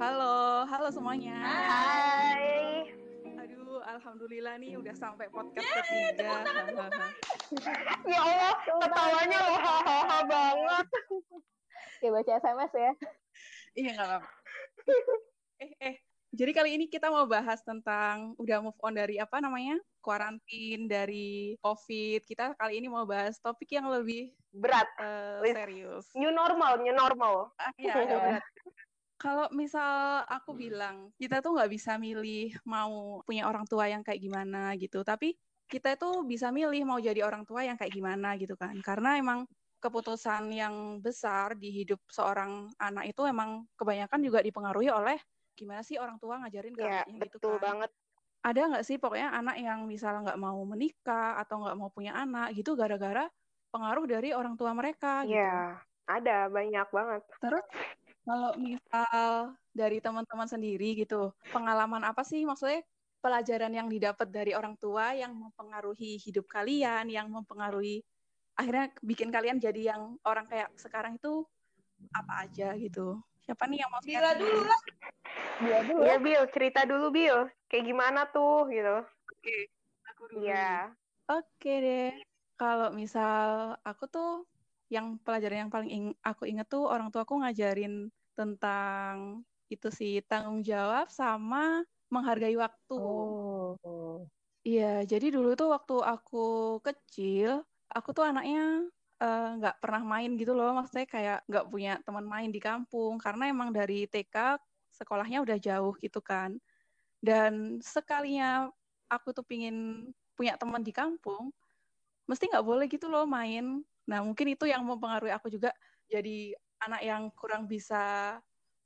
Halo, halo semuanya. Hai. Aduh, alhamdulillah nih udah sampai podcast ketiga. Hahaha. Ya Allah, ketawanya loh hahaha banget. Kayak baca SMS ya. Iya nggak apa-apa. Eh, eh. Jadi kali ini kita mau bahas tentang udah move on dari apa namanya? Kuarantin dari COVID. Kita kali ini mau bahas topik yang lebih Berat. Wis. serius. New normal, new normal. Ah, Iya, agak berat. Kalau misal aku bilang kita tuh nggak bisa milih mau punya orang tua yang kayak gimana gitu, tapi kita itu bisa milih mau jadi orang tua yang kayak gimana gitu kan. Karena emang keputusan yang besar di hidup seorang anak itu emang kebanyakan juga dipengaruhi oleh gimana sih orang tua ngajarin ke Ya, anaknya gitu betul kan. banget. Ada nggak sih pokoknya anak yang misalnya nggak mau menikah atau nggak mau punya anak gitu gara-gara pengaruh dari orang tua mereka gitu. Ya, ada banyak banget. Terus kalau misal dari teman-teman sendiri gitu, pengalaman apa sih maksudnya pelajaran yang didapat dari orang tua yang mempengaruhi hidup kalian, yang mempengaruhi akhirnya bikin kalian jadi yang orang kayak sekarang itu apa aja gitu. Siapa nih yang mau Bila dulu lah. Dia dulu. Iya, Bill, cerita dulu, Bill. Kayak gimana tuh, gitu. Oke, aku dulu. Iya. Oke deh. Kalau misal aku tuh yang pelajaran yang paling ing- aku inget tuh orang tua aku ngajarin tentang itu sih tanggung jawab sama menghargai waktu. Oh. Iya, jadi dulu tuh waktu aku kecil, aku tuh anaknya eh, nggak pernah main gitu loh. Maksudnya kayak nggak punya teman main di kampung karena emang dari TK sekolahnya udah jauh gitu kan. Dan sekalinya aku tuh pingin punya teman di kampung, mesti nggak boleh gitu loh main. Nah, mungkin itu yang mempengaruhi aku juga jadi anak yang kurang bisa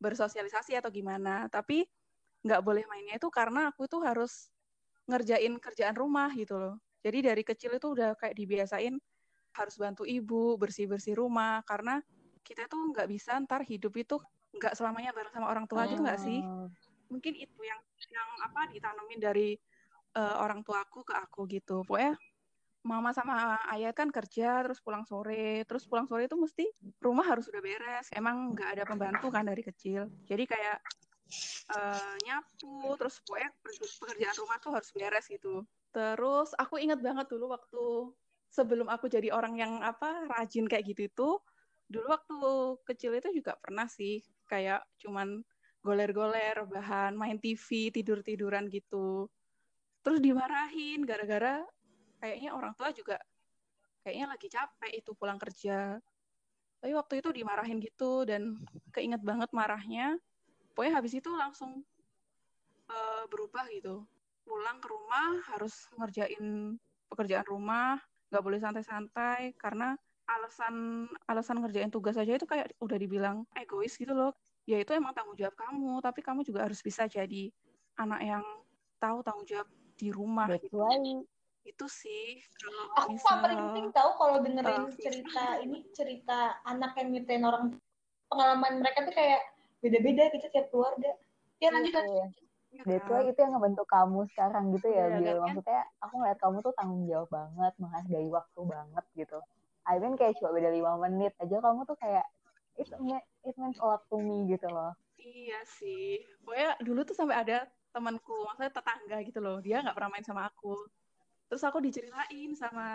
bersosialisasi atau gimana. Tapi nggak boleh mainnya itu karena aku tuh harus ngerjain kerjaan rumah gitu loh. Jadi dari kecil itu udah kayak dibiasain harus bantu ibu bersih-bersih rumah karena kita tuh nggak bisa ntar hidup itu nggak selamanya bareng sama orang tua gitu nggak sih? Oh. Mungkin itu yang yang apa ditanemin dari eh, orang tuaku ke aku gitu. Pokoknya mama sama ayah kan kerja terus pulang sore, terus pulang sore itu mesti rumah harus udah beres. Emang nggak ada pembantu kan dari kecil. Jadi kayak eh, nyapu, terus pokoknya pekerjaan rumah tuh harus beres gitu. Terus aku inget banget dulu waktu sebelum aku jadi orang yang apa rajin kayak gitu itu, dulu waktu kecil itu juga pernah sih kayak cuman goler-goler bahan main TV tidur-tiduran gitu. Terus dimarahin gara-gara kayaknya orang tua juga kayaknya lagi capek itu pulang kerja. Tapi waktu itu dimarahin gitu dan keinget banget marahnya. Pokoknya habis itu langsung eh, berubah gitu. Pulang ke rumah harus ngerjain pekerjaan rumah, nggak boleh santai-santai karena alasan alasan ngerjain tugas aja itu kayak udah dibilang egois gitu loh. Ya itu emang tanggung jawab kamu, tapi kamu juga harus bisa jadi anak yang tahu tanggung jawab di rumah. Gitu. Itu sih kalau Aku misal paling penting tahu kalau dengerin cerita ini cerita anak yang nyeritain orang pengalaman mereka tuh kayak beda-beda gitu tiap keluarga. Ya lanjut. Iya. ya That's kan? itu yang ngebentuk kamu sekarang gitu ya, Iya, Bil. kan? Maksudnya aku ngeliat kamu tuh tanggung jawab banget, menghargai waktu banget gitu. I mean kayak cuma beda lima menit aja kamu tuh kayak it, it means a lot to me gitu loh. Iya sih. Pokoknya dulu tuh sampai ada temanku, maksudnya tetangga gitu loh. Dia nggak pernah main sama aku. Terus aku diceritain sama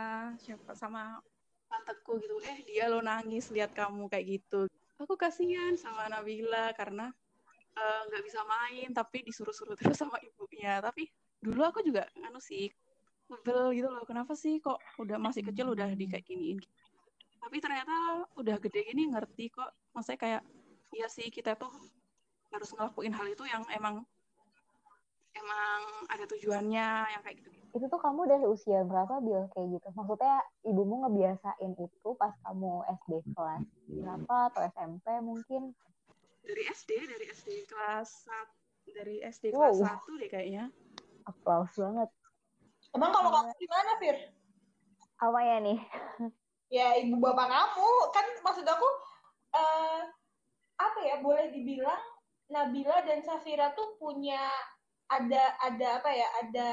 siapa sama tanteku gitu. Eh, dia lo nangis lihat kamu kayak gitu. Aku kasihan sama Nabila karena eh, nggak bisa main tapi disuruh-suruh terus sama ibunya. Tapi dulu aku juga anu sih sebel gitu loh. Kenapa sih kok udah masih kecil udah di kayak giniin. Tapi ternyata udah gede gini ngerti kok. Maksudnya kayak iya sih kita tuh harus ngelakuin hal itu yang emang emang ada tujuannya yang kayak gitu. Itu tuh kamu dari usia berapa, Bil, kayak gitu? Maksudnya ibumu ngebiasain itu pas kamu SD kelas berapa atau SMP mungkin? Dari SD, dari SD kelas 1, dari SD Wow. kelas 1 deh kayaknya. Applause banget. Emang kalau kamu gimana, Fir? Apa ya nih? Ya ibu bapak kamu kan maksud aku eh apa ya boleh dibilang Nabila dan Safira tuh punya ada ada apa ya ada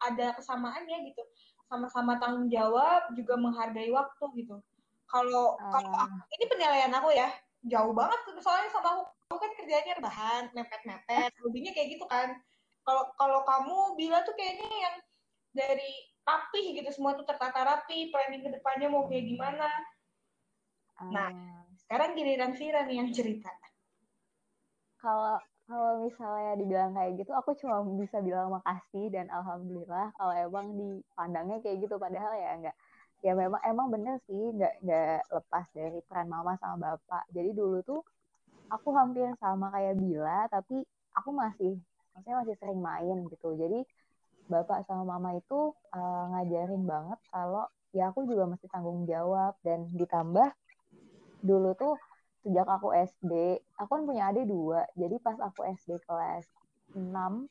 ada kesamaannya gitu. Sama-sama tanggung jawab juga menghargai waktu gitu. Kalau kalau Ah. aku- ini penilaian aku ya jauh banget tuh. Soalnya sama aku aku kan kerjanya rebahan mepet-mepet hobinya kayak gitu kan. Kalau kalau kamu bila tuh kayaknya yang dari rapi gitu semua tuh tertata rapi planning ke depannya mau kayak gimana. Nah. Ah, sekarang giliran Vira nih yang cerita. Kalau kalau misalnya dibilang kayak gitu, aku cuma bisa bilang makasih dan alhamdulillah kalau emang dipandangnya kayak gitu. Padahal ya enggak, ya memang emang bener sih nggak nggak lepas dari peran mama sama bapak. Jadi dulu tuh aku hampir sama kayak Bila, tapi aku masih maksudnya masih sering main gitu. Jadi bapak sama mama itu uh, ngajarin banget kalau ya aku juga mesti tanggung jawab dan ditambah dulu tuh sejak aku SD, aku kan punya adik dua, jadi pas aku SD kelas 6,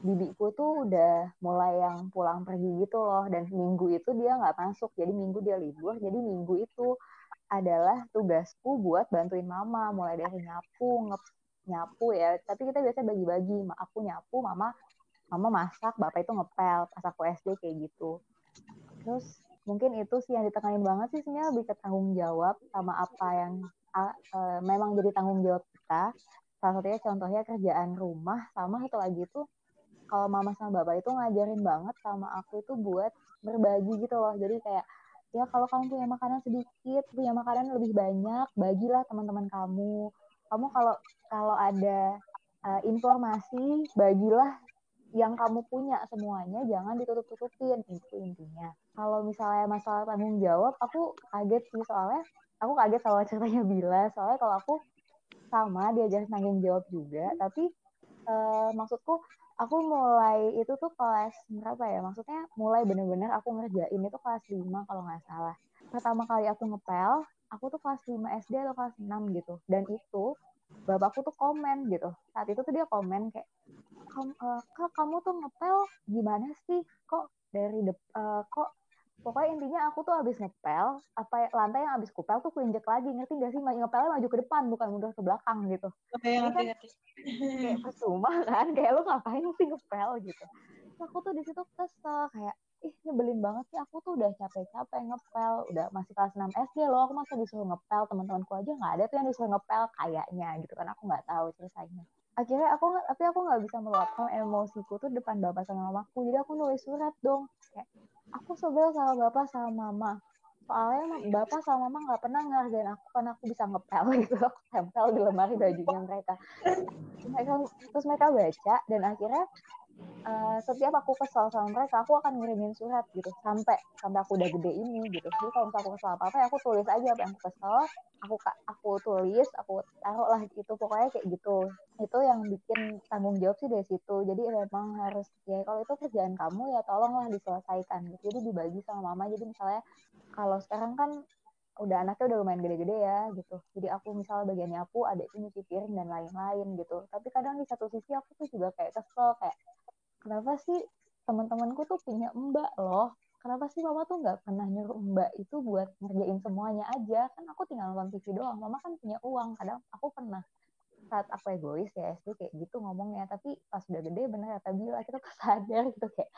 bibiku tuh udah mulai yang pulang pergi gitu loh, dan minggu itu dia nggak masuk, jadi minggu dia libur, jadi minggu itu adalah tugasku buat bantuin mama, mulai dari nyapu, ngep, nyapu ya, tapi kita biasanya bagi-bagi, aku nyapu, mama mama masak, bapak itu ngepel, pas aku SD kayak gitu. Terus mungkin itu sih yang ditekanin banget sih sebenarnya. Lebih ke tanggung jawab sama apa yang uh, memang jadi tanggung jawab kita. Salah satunya contohnya kerjaan rumah sama satu lagi tuh kalau mama sama bapak itu ngajarin banget sama aku itu buat berbagi gitu loh. Jadi kayak ya kalau kamu punya makanan sedikit, punya makanan lebih banyak, bagilah teman-teman kamu. Kamu kalau kalau ada uh, informasi, bagilah yang kamu punya semuanya jangan ditutup-tutupin itu intinya kalau misalnya masalah tanggung jawab aku kaget sih. Soalnya aku kaget sama ceritanya Bila. Soalnya kalau aku sama diajar tanggung jawab juga. Tapi uh, maksudku aku mulai itu tuh kelas berapa ya? Maksudnya mulai bener-bener aku ngerjain itu kelas 5 kalau nggak salah. Pertama kali aku ngepel aku tuh kelas 5 SD atau kelas 6 gitu. Dan itu bapakku tuh komen gitu. Saat itu tuh dia komen kayak kamu, uh, kamu tuh ngepel gimana sih? Kok dari de uh, kok pokoknya intinya aku tuh habis ngepel apa ya, lantai yang habis kupel tuh kuinjek lagi ngerti gak sih? Ngepelnya maju ke depan bukan mundur ke belakang gitu. Okay, Ini kan kayak percuma kan kayak lu ngapain sih ngepel gitu. Terus aku tuh di situ kesel kayak ih nyebelin banget sih aku tuh udah capek-capek ngepel udah masih kelas 6 SD loh aku masa disuruh ngepel teman-temanku aja nggak ada tuh yang disuruh ngepel kayaknya gitu kan aku nggak tahu ceritanya akhirnya aku tapi aku nggak bisa meluapkan emosiku tuh depan bapak sama mamaku. Jadi aku nulis surat dong. Kayak aku sebel sama bapak sama mama. Soalnya bapak sama mama nggak pernah ngerjain aku karena aku bisa ngepel gitu. Aku tempel di lemari bajunya mereka terus mereka baca dan akhirnya uh, setiap aku kesal sama mereka aku akan ngirimin surat gitu sampai sampai aku udah gede ini gitu. Jadi kalau misalnya aku kesal apa apa ya aku tulis aja apa yang aku kesal aku aku tulis aku taruh lah itu pokoknya kayak gitu. Itu yang bikin tanggung jawab sih dari situ. Jadi memang harus ya kalau itu kerjaan kamu ya tolonglah diselesaikan gitu. Jadi dibagi sama mama. Jadi misalnya kalau sekarang kan udah anaknya udah lumayan gede-gede ya gitu. Jadi aku misalnya bagiannya aku adikku nyuci piring dan lain-lain gitu. Tapi kadang di satu sisi aku tuh juga kayak kesel kayak kenapa sih teman-temanku tuh punya mbak loh? Kenapa sih mama tuh nggak pernah nyuruh mbak itu buat ngerjain semuanya aja? Kan aku tinggal nonton TV doang mama kan punya uang. Kadang aku pernah saat aku egois ya SD kayak gitu ngomongnya. Tapi pas udah gede bener kata Bila kita tuh sadar gitu kayak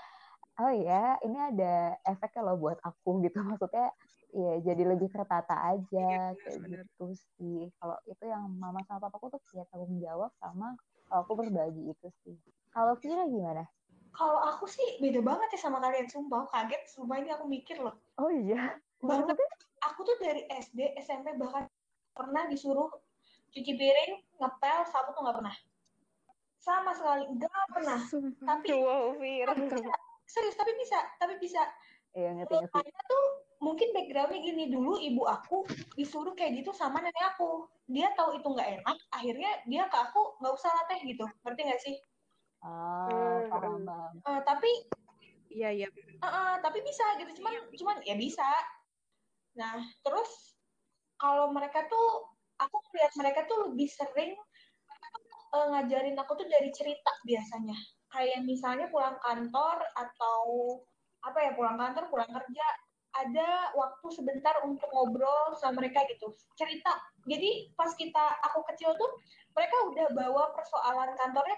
oh ya ini ada efeknya loh buat aku gitu. Maksudnya ya jadi lebih tertata aja iya, kayak bener. gitu sih. Kalau itu yang mama sama papaku tuh punya tanggung jawab sama aku berbagi itu sih. Kalau Vira gimana? Kalau aku sih beda banget ya sama kalian sumpah. Kaget sumpah ini aku mikir loh. Oh iya? Banget. Aku tuh dari SD SMP bahkan pernah disuruh cuci piring ngepel sapu tuh nggak pernah. Sama sekali nggak pernah. Sumpah. tapi wow, Vira. serius tapi bisa tapi bisa. Iya, ngerti, ngerti. tuh mungkin backgroundnya gini dulu ibu aku disuruh kayak gitu sama nenek aku. Dia tahu itu nggak enak akhirnya dia ke aku nggak usah latih gitu. Ngerti nggak sih? Ah paham paham. Uh, tapi iya iya. Uh, uh, tapi bisa gitu. Cuman iya. cuman ya bisa. Nah terus kalau mereka tuh aku lihat mereka tuh lebih sering uh, ngajarin aku tuh dari cerita biasanya. Kayak misalnya pulang kantor atau apa ya pulang kantor pulang kerja ada waktu sebentar untuk ngobrol sama mereka gitu. Cerita. Jadi pas kita aku kecil tuh mereka udah bawa persoalan kantornya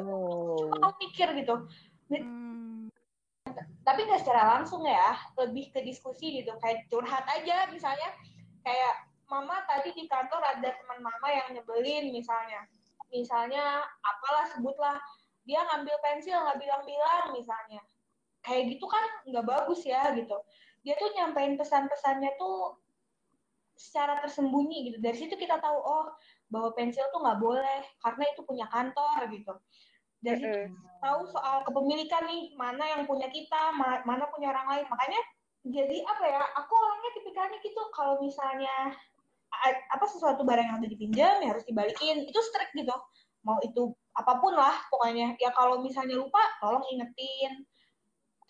oh. aku pikir gitu. Hmm. tapi nggak secara langsung ya. Lebih ke diskusi gitu. Kayak curhat aja misalnya. Kayak mama tadi di kantor ada teman mama yang nyebelin misalnya. Misalnya apalah sebutlah. Dia ngambil pensil nggak bilang-bilang misalnya kayak gitu kan nggak bagus ya gitu. Dia tuh nyampein pesan-pesannya tuh secara tersembunyi gitu. Dari situ kita tahu oh bahwa pensil tuh nggak boleh karena itu punya kantor gitu. Dari situ tahu soal kepemilikan nih mana yang punya kita ma- mana punya orang lain. Makanya jadi apa ya aku orangnya tipikalnya gitu. Kalau misalnya apa sesuatu barang yang udah dipinjam ya harus dibalikin. Itu strict gitu. Mau itu apa pun lah pokoknya. Ya kalau misalnya lupa tolong ingetin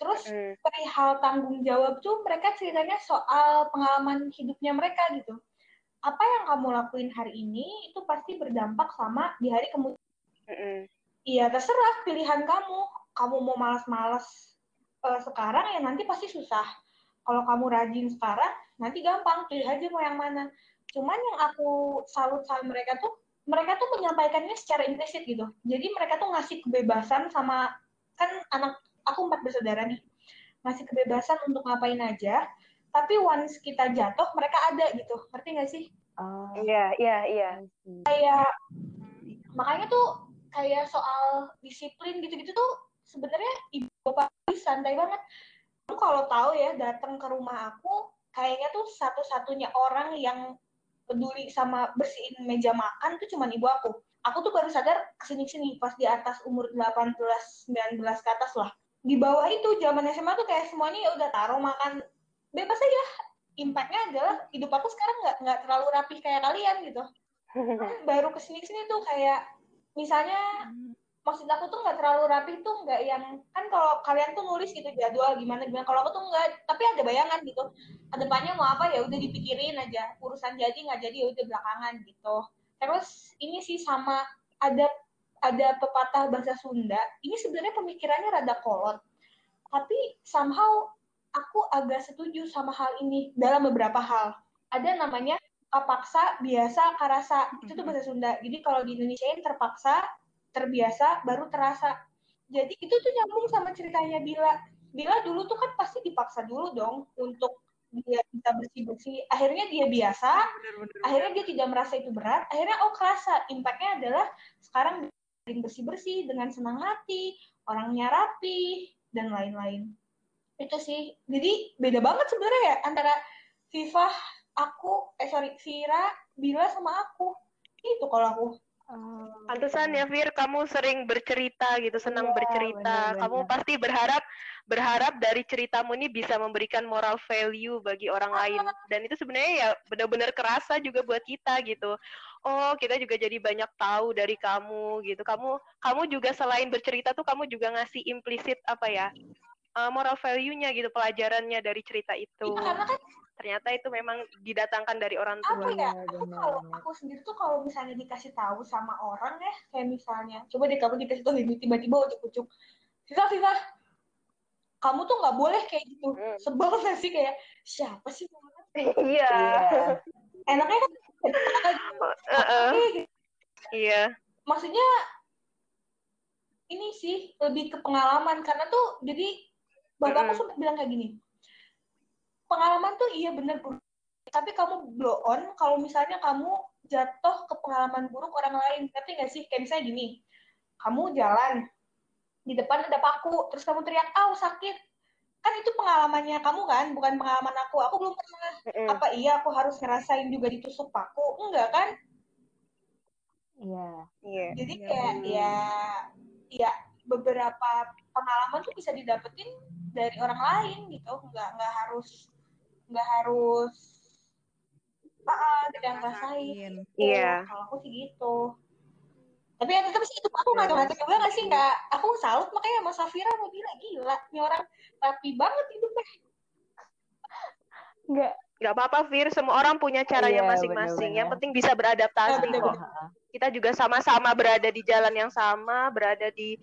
terus Mm. perihal tanggung jawab tuh mereka ceritanya soal pengalaman hidupnya mereka gitu apa yang kamu lakuin hari ini itu pasti berdampak sama di hari kemudian. Iya, terserah pilihan kamu. Kamu mau malas-malas eh, sekarang ya nanti pasti susah. Kalau kamu rajin sekarang, nanti gampang. Pilih aja mau yang mana. Cuman yang aku salut sama mereka tuh, mereka tuh menyampaikannya secara implisit gitu. Jadi mereka tuh ngasih kebebasan sama, kan anak, aku empat bersaudara nih. Ngasih kebebasan untuk ngapain aja. Tapi once kita jatuh, mereka ada gitu. Ngerti nggak sih? Oh, Iya, iya, iya. Kayak makanya tuh kayak soal disiplin gitu-gitu tuh sebenarnya ibu bapak santai banget kamu kalau tahu ya datang ke rumah aku kayaknya tuh satu-satunya orang yang peduli sama bersihin meja makan tuh cuman ibu aku aku tuh baru sadar ke sini-sini pas di atas umur 18 19 ke atas lah di bawah itu zaman SMA tuh kayak semuanya ya udah taruh makan. Bebas aja impactnya adalah hidup aku sekarang nggak nggak terlalu rapih kayak kalian gitu. Baru ke sini sini tuh kayak misalnya maksud aku tuh nggak terlalu rapi tuh nggak yang kan kalau kalian tuh nulis gitu jadwal gimana gimana. Kalau aku tuh nggak tapi ada bayangan gitu. Ke depannya mau apa ya udah dipikirin aja. Urusan jadi nggak jadi ya udah belakangan gitu. Terus ini sih sama ada ada pepatah bahasa Sunda ini sebenarnya pemikirannya rada kolot. Tapi somehow aku agak setuju sama hal ini dalam beberapa hal. Ada namanya kapaksa biasa karasa. Itu tuh bahasa Sunda. Jadi kalau di Indonesia terpaksa terbiasa baru terasa. Jadi itu tuh nyambung sama ceritanya Bila. Bila dulu tuh kan pasti dipaksa dulu dong untuk dia bisa bersih bersih akhirnya dia biasa akhirnya dia tidak merasa itu berat. Akhirnya oh kerasa. Impactnya adalah sekarang sering bersih bersih dengan senang hati orangnya rapi dan lain-lain. Itu sih. Jadi beda banget sebenarnya ya antara Viva aku eh sorry Vira Bila sama aku. Itu kalau aku Oh, Pantesan ya Fir, kamu sering bercerita gitu, senang Iya, bercerita. benar-benar. Kamu pasti berharap berharap dari ceritamu ini bisa memberikan moral value bagi orang lain. Dan itu sebenarnya ya benar-benar kerasa juga buat kita gitu. Oh, kita juga jadi banyak tahu dari kamu gitu. Kamu kamu juga selain bercerita tuh kamu juga ngasih implisit apa ya? Eh, moral value-nya gitu, pelajarannya dari cerita itu. Karena kan Ternyata itu memang didatangkan dari orang apa tua. ya Benar, aku kalau aku sendiri tuh kalau misalnya dikasih tahu sama orang ya kayak misalnya coba deh kamu dikasih tahu ini tiba-tiba ucuk-ucuk Viva Viva kamu tuh nggak boleh kayak gitu Hmm. sebel nggak sih kayak siapa sih orang? Iya. Enaknya kan Heeh, gitu. Iya. maksudnya ini sih lebih ke pengalaman karena tuh jadi bapakku Mm-mm. sempat bilang kayak gini pengalaman tuh iya bener Bu. tapi kamu blow on kalau misalnya kamu jatuh ke pengalaman buruk orang lain ngerti nggak sih kayak misalnya gini kamu jalan di depan ada paku terus kamu teriak aw sakit kan itu pengalamannya kamu kan bukan pengalaman aku aku belum pernah Mm-mm. apa iya aku harus ngerasain juga ditusuk paku enggak kan Iya. Iya. jadi Iya, kayak ya ya beberapa pengalaman tuh bisa didapetin dari orang lain gitu nggak nggak harus nggak harus ah kita yang rasain Rasain. Iya. kalau aku sih gitu tapi ya tetap sih itu aku nggak ngatur juga nggak sih nggak aku salut makanya sama Safira mau bilang gila ini orang rapi banget hidupnya Enggak. Gak apa-apa, Fir. Semua orang punya caranya Iya, masing-masing. Yang penting bisa beradaptasi Iya, kok. benar. Kita juga sama-sama berada di jalan yang sama, berada di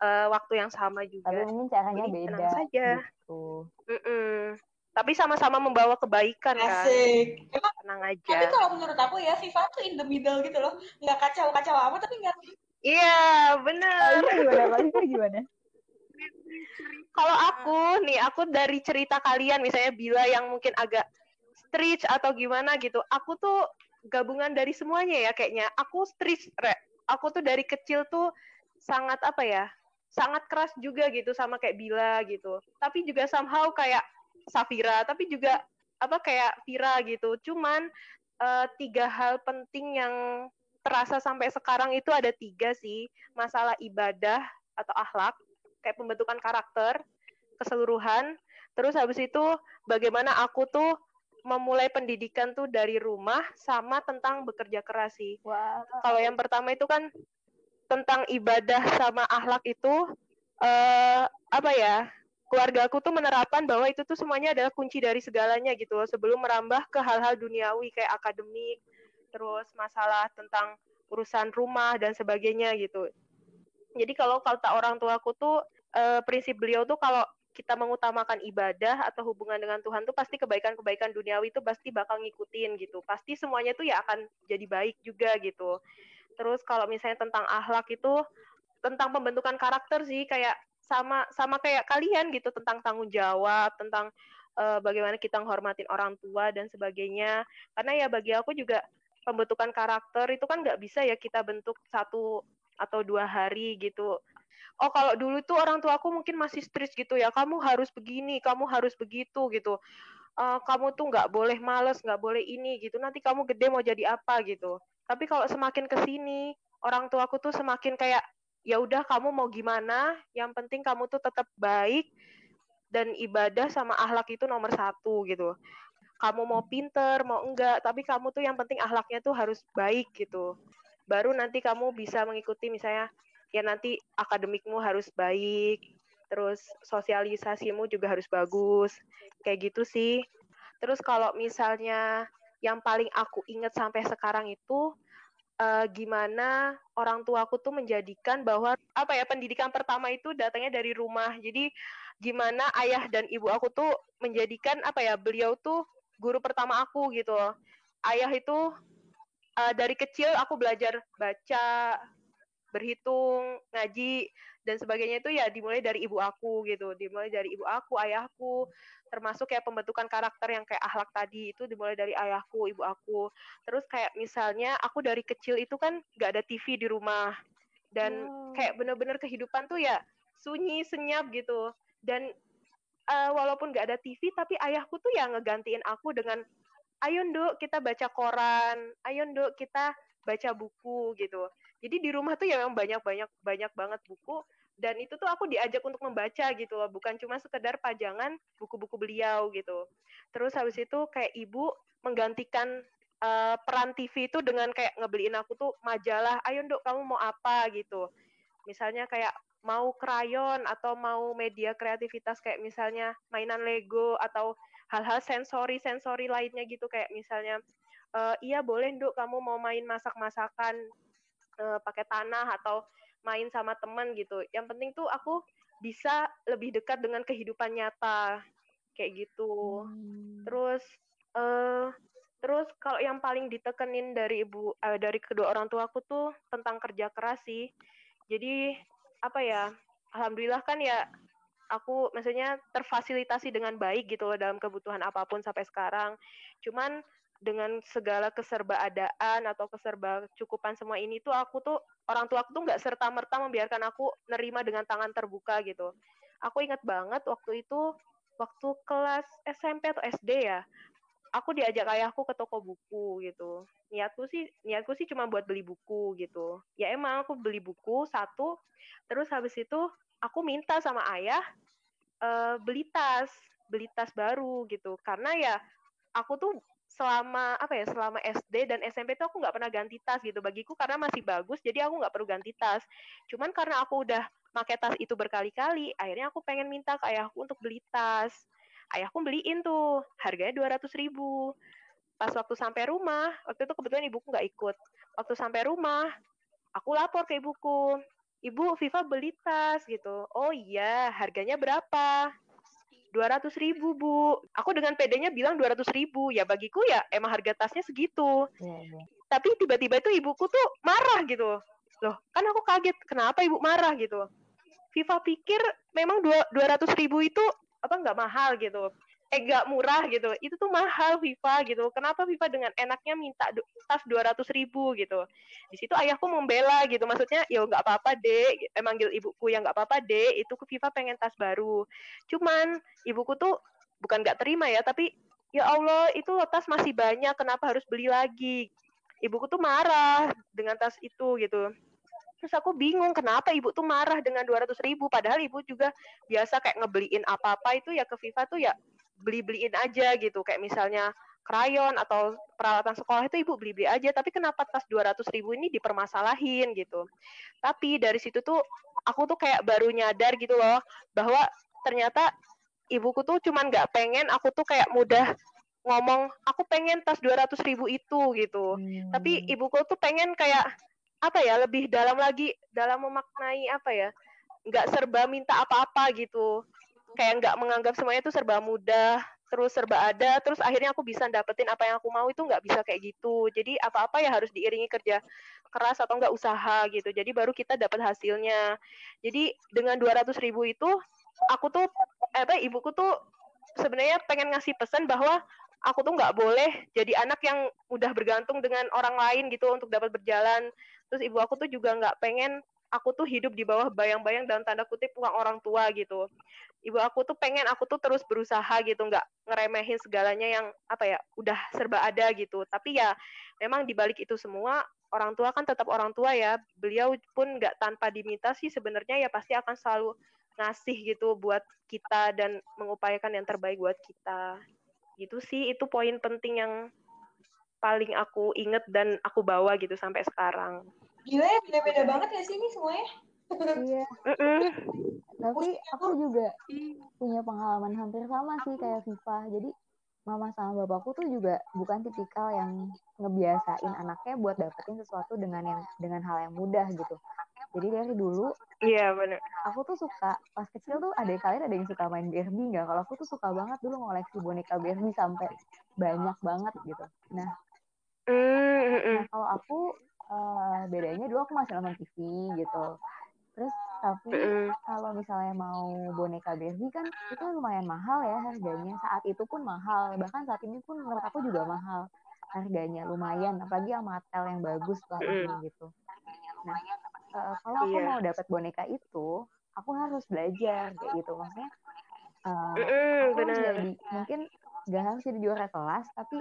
eh, waktu yang sama Tapi juga. mungkin caranya Jadi beda tenang saja. gitu. Mm-mm. Tapi sama-sama membawa kebaikan kan. asik emang Tenang tapi aja. kalau menurut aku ya Viva tuh in the middle gitu loh nggak kacau-kacau amat tapi nggak Iya, Oh, benar. gimana? Kalau aku nih, aku dari cerita kalian misalnya Bila yang mungkin agak street atau gimana gitu. Aku tuh gabungan dari semuanya ya kayaknya. Aku street, re. aku tuh dari kecil tuh sangat apa ya? Sangat keras juga gitu sama kayak Bila gitu. Tapi juga somehow kayak Safira, tapi juga apa kayak Vira gitu. Cuman uh, tiga hal penting yang terasa sampai sekarang itu ada tiga sih. Masalah ibadah atau akhlak, kayak pembentukan karakter, keseluruhan. Terus habis itu bagaimana aku tuh memulai pendidikan tuh dari rumah sama tentang bekerja keras sih. Wow. Kalau yang pertama itu kan tentang ibadah sama akhlak itu uh, apa ya? Keluarga aku tuh menerapkan bahwa itu tuh semuanya adalah kunci dari segalanya gitu loh sebelum merambah ke hal-hal duniawi kayak akademik, terus masalah tentang urusan rumah dan sebagainya gitu. Jadi kalau kata orang tua aku tuh uh, prinsip beliau tuh kalau kita mengutamakan ibadah atau hubungan dengan Tuhan tuh pasti kebaikan-kebaikan duniawi itu pasti bakal ngikutin gitu. Pasti semuanya tuh ya akan jadi baik juga gitu. Terus kalau misalnya tentang akhlak itu tentang pembentukan karakter sih kayak sama sama kayak kalian gitu tentang tanggung jawab, tentang uh, bagaimana kita menghormatin orang tua dan sebagainya. Karena ya bagi aku juga pembentukan karakter itu kan nggak bisa ya kita bentuk satu atau dua hari gitu oh kalau dulu tuh orang tua aku mungkin masih stres gitu ya kamu harus begini kamu harus begitu gitu. Uh, kamu tuh nggak boleh males nggak boleh ini gitu. Nanti kamu gede mau jadi apa gitu. Tapi kalau semakin ke sini orang tua aku tuh semakin kayak ya udah kamu mau gimana? Yang penting kamu tuh tetap baik dan ibadah sama akhlak itu nomor satu gitu. Kamu mau pinter mau enggak tapi kamu tuh yang penting akhlaknya tuh harus baik gitu. Baru nanti kamu bisa mengikuti misalnya ya nanti akademikmu harus baik, terus sosialisasimu juga harus bagus, kayak gitu sih. Terus kalau misalnya yang paling aku ingat sampai sekarang itu uh, gimana orang tuaku tuh menjadikan bahwa apa ya pendidikan pertama itu datangnya dari rumah. Jadi gimana ayah dan ibu aku tuh menjadikan apa ya beliau tuh guru pertama aku gitu. Ayah itu uh, dari kecil aku belajar baca, berhitung, ngaji dan sebagainya itu ya dimulai dari ibu aku gitu, dimulai dari ibu aku, ayahku, termasuk kayak pembentukan karakter yang kayak akhlak tadi itu dimulai dari ayahku, ibu aku. Terus kayak misalnya aku dari kecil itu kan gak ada TV di rumah dan wow. kayak bener-bener kehidupan tuh ya sunyi senyap gitu dan uh, walaupun gak ada TV tapi ayahku tuh ya ngegantiin aku dengan ayo nduk kita baca koran, ayo nduk kita baca buku gitu. Jadi di rumah tuh ya memang banyak-banyak banyak banget buku. Dan itu tuh aku diajak untuk membaca gitu loh, bukan cuma sekedar pajangan buku-buku beliau gitu. Terus habis itu kayak ibu menggantikan uh, peran TV itu dengan kayak ngebeliin aku tuh majalah, ayo dok kamu mau apa? gitu. Misalnya kayak mau krayon atau mau media kreativitas kayak misalnya mainan Lego atau hal-hal sensori-sensori lainnya gitu. Kayak misalnya uh, iya boleh dok kamu mau main masak-masakan uh, pakai tanah atau main sama teman gitu. Yang penting tuh aku bisa lebih dekat dengan kehidupan nyata kayak gitu. Hmm. Terus uh, terus kalau yang paling ditekenin dari ibu uh, dari kedua orang tua aku tuh tentang kerja keras sih. Jadi apa ya? Alhamdulillah kan ya aku maksudnya terfasilitasi dengan baik gitu loh dalam kebutuhan apa pun sampai sekarang. Cuman dengan segala keserbaadaan atau keserba cukupan semua ini tuh aku tuh orang tua aku tuh nggak serta merta membiarkan aku nerima dengan tangan terbuka gitu. Aku ingat banget waktu itu waktu kelas SMP atau SD ya, aku diajak ayahku ke toko buku gitu. Niatku sih niatku sih cuma buat beli buku gitu. Ya emang aku beli buku satu, terus habis itu aku minta sama ayah uh, beli tas, beli tas baru gitu. Karena ya aku tuh selama apa ya selama SD dan SMP tuh aku nggak pernah ganti tas gitu. Bagiku karena masih bagus jadi aku nggak perlu ganti tas. Cuman karena aku udah pakai tas itu berkali-kali akhirnya aku pengen minta ke ayahku untuk beli tas. Ayahku beliin tuh harganya dua ratus ribu. Pas waktu sampai rumah waktu itu kebetulan ibuku nggak ikut. Waktu sampai rumah aku lapor ke ibuku. Ibu Viva beli tas gitu. Oh iya harganya berapa dua ratus ribu bu. Aku dengan pedenya bilang dua ratus ribu. Ya bagiku ya emang harga tasnya segitu. Yeah, yeah. tapi tiba-tiba itu ibuku tuh marah gitu. Loh kan aku kaget. Kenapa ibu marah gitu? Viva pikir memang dua ratus ribu itu apa nggak mahal gitu eh gak murah gitu. Itu tuh mahal FIFA gitu. Kenapa FIFA dengan enaknya minta tas dua ratus ribu gitu? Di situ ayahku membela gitu. Maksudnya ya nggak apa-apa deh eh, manggil ibuku yang nggak apa-apa deh itu ke FIFA pengen tas baru. Cuman ibuku tuh bukan nggak terima ya tapi ya Allah itu tas masih banyak. Kenapa harus beli lagi? Ibuku tuh marah dengan tas itu gitu. Terus aku bingung kenapa ibu tuh marah dengan dua ratus ribu? Padahal ibu juga biasa kayak ngebeliin apa-apa itu ya ke FIFA tuh ya beli-beliin aja gitu. Kayak misalnya krayon atau peralatan sekolah itu ibu beli-beli aja. Tapi kenapa tas 200 ribu ini dipermasalahin gitu? Tapi dari situ tuh aku tuh kayak baru nyadar gitu loh bahwa ternyata ibuku tuh cuman nggak pengen aku tuh kayak mudah ngomong aku pengen tas 200 ribu itu gitu. Hmm. tapi ibuku tuh pengen kayak apa ya lebih dalam lagi dalam memaknai apa ya nggak serba minta apa-apa gitu kayak nggak menganggap semuanya itu serba mudah terus serba ada terus akhirnya aku bisa dapetin apa yang aku mau itu nggak bisa kayak gitu. Jadi apa-apa ya harus diiringi kerja keras atau nggak usaha gitu. Jadi baru kita dapat hasilnya. Jadi dengan dua ratus ribu itu aku tuh apa ibuku tuh sebenarnya pengen ngasih pesan bahwa aku tuh nggak boleh jadi anak yang udah bergantung dengan orang lain gitu untuk dapat berjalan. Terus ibu aku tuh juga nggak pengen aku tuh hidup di bawah bayang-bayang dan tanda kutip uang orang tua gitu. Ibu aku tuh pengen aku tuh terus berusaha gitu, nggak ngeremehin segalanya yang apa ya, udah serba ada gitu. Tapi ya memang dibalik itu semua orang tua kan tetap orang tua ya. Beliau pun nggak tanpa diminta sih sebenarnya ya pasti akan selalu ngasih gitu buat kita dan mengupayakan yang terbaik buat kita. Gitu sih itu poin penting yang paling aku inget dan aku bawa gitu sampai sekarang. Gila ya, beda-beda banget ya sih ini semuanya. iya. Tapi aku juga punya pengalaman hampir sama sih kayak Viva. Jadi mama sama bapakku tuh juga bukan tipikal yang ngebiasain anaknya buat dapetin sesuatu dengan yang dengan hal yang mudah gitu. Jadi dari dulu, iya benar. Aku tuh suka pas kecil tuh ada kalian ada yang suka main Barbie nggak? Kalau aku tuh suka banget dulu ngoleksi boneka Barbie sampai banyak banget gitu. Nah, nah kalau aku uh, bedanya dulu aku masih nonton TV gitu terus tapi kalau misalnya mau boneka Barbie kan itu lumayan mahal ya harganya. Saat itu pun mahal bahkan saat ini pun menurut aku juga mahal harganya lumayan. Apalagi yang Mattel yang bagus lah ini gitu. Nah uh, kalau aku yeah. mau dapat boneka itu aku harus belajar kayak gitu. Maksudnya uh, aku harus jadi mungkin gak harus jadi juara kelas tapi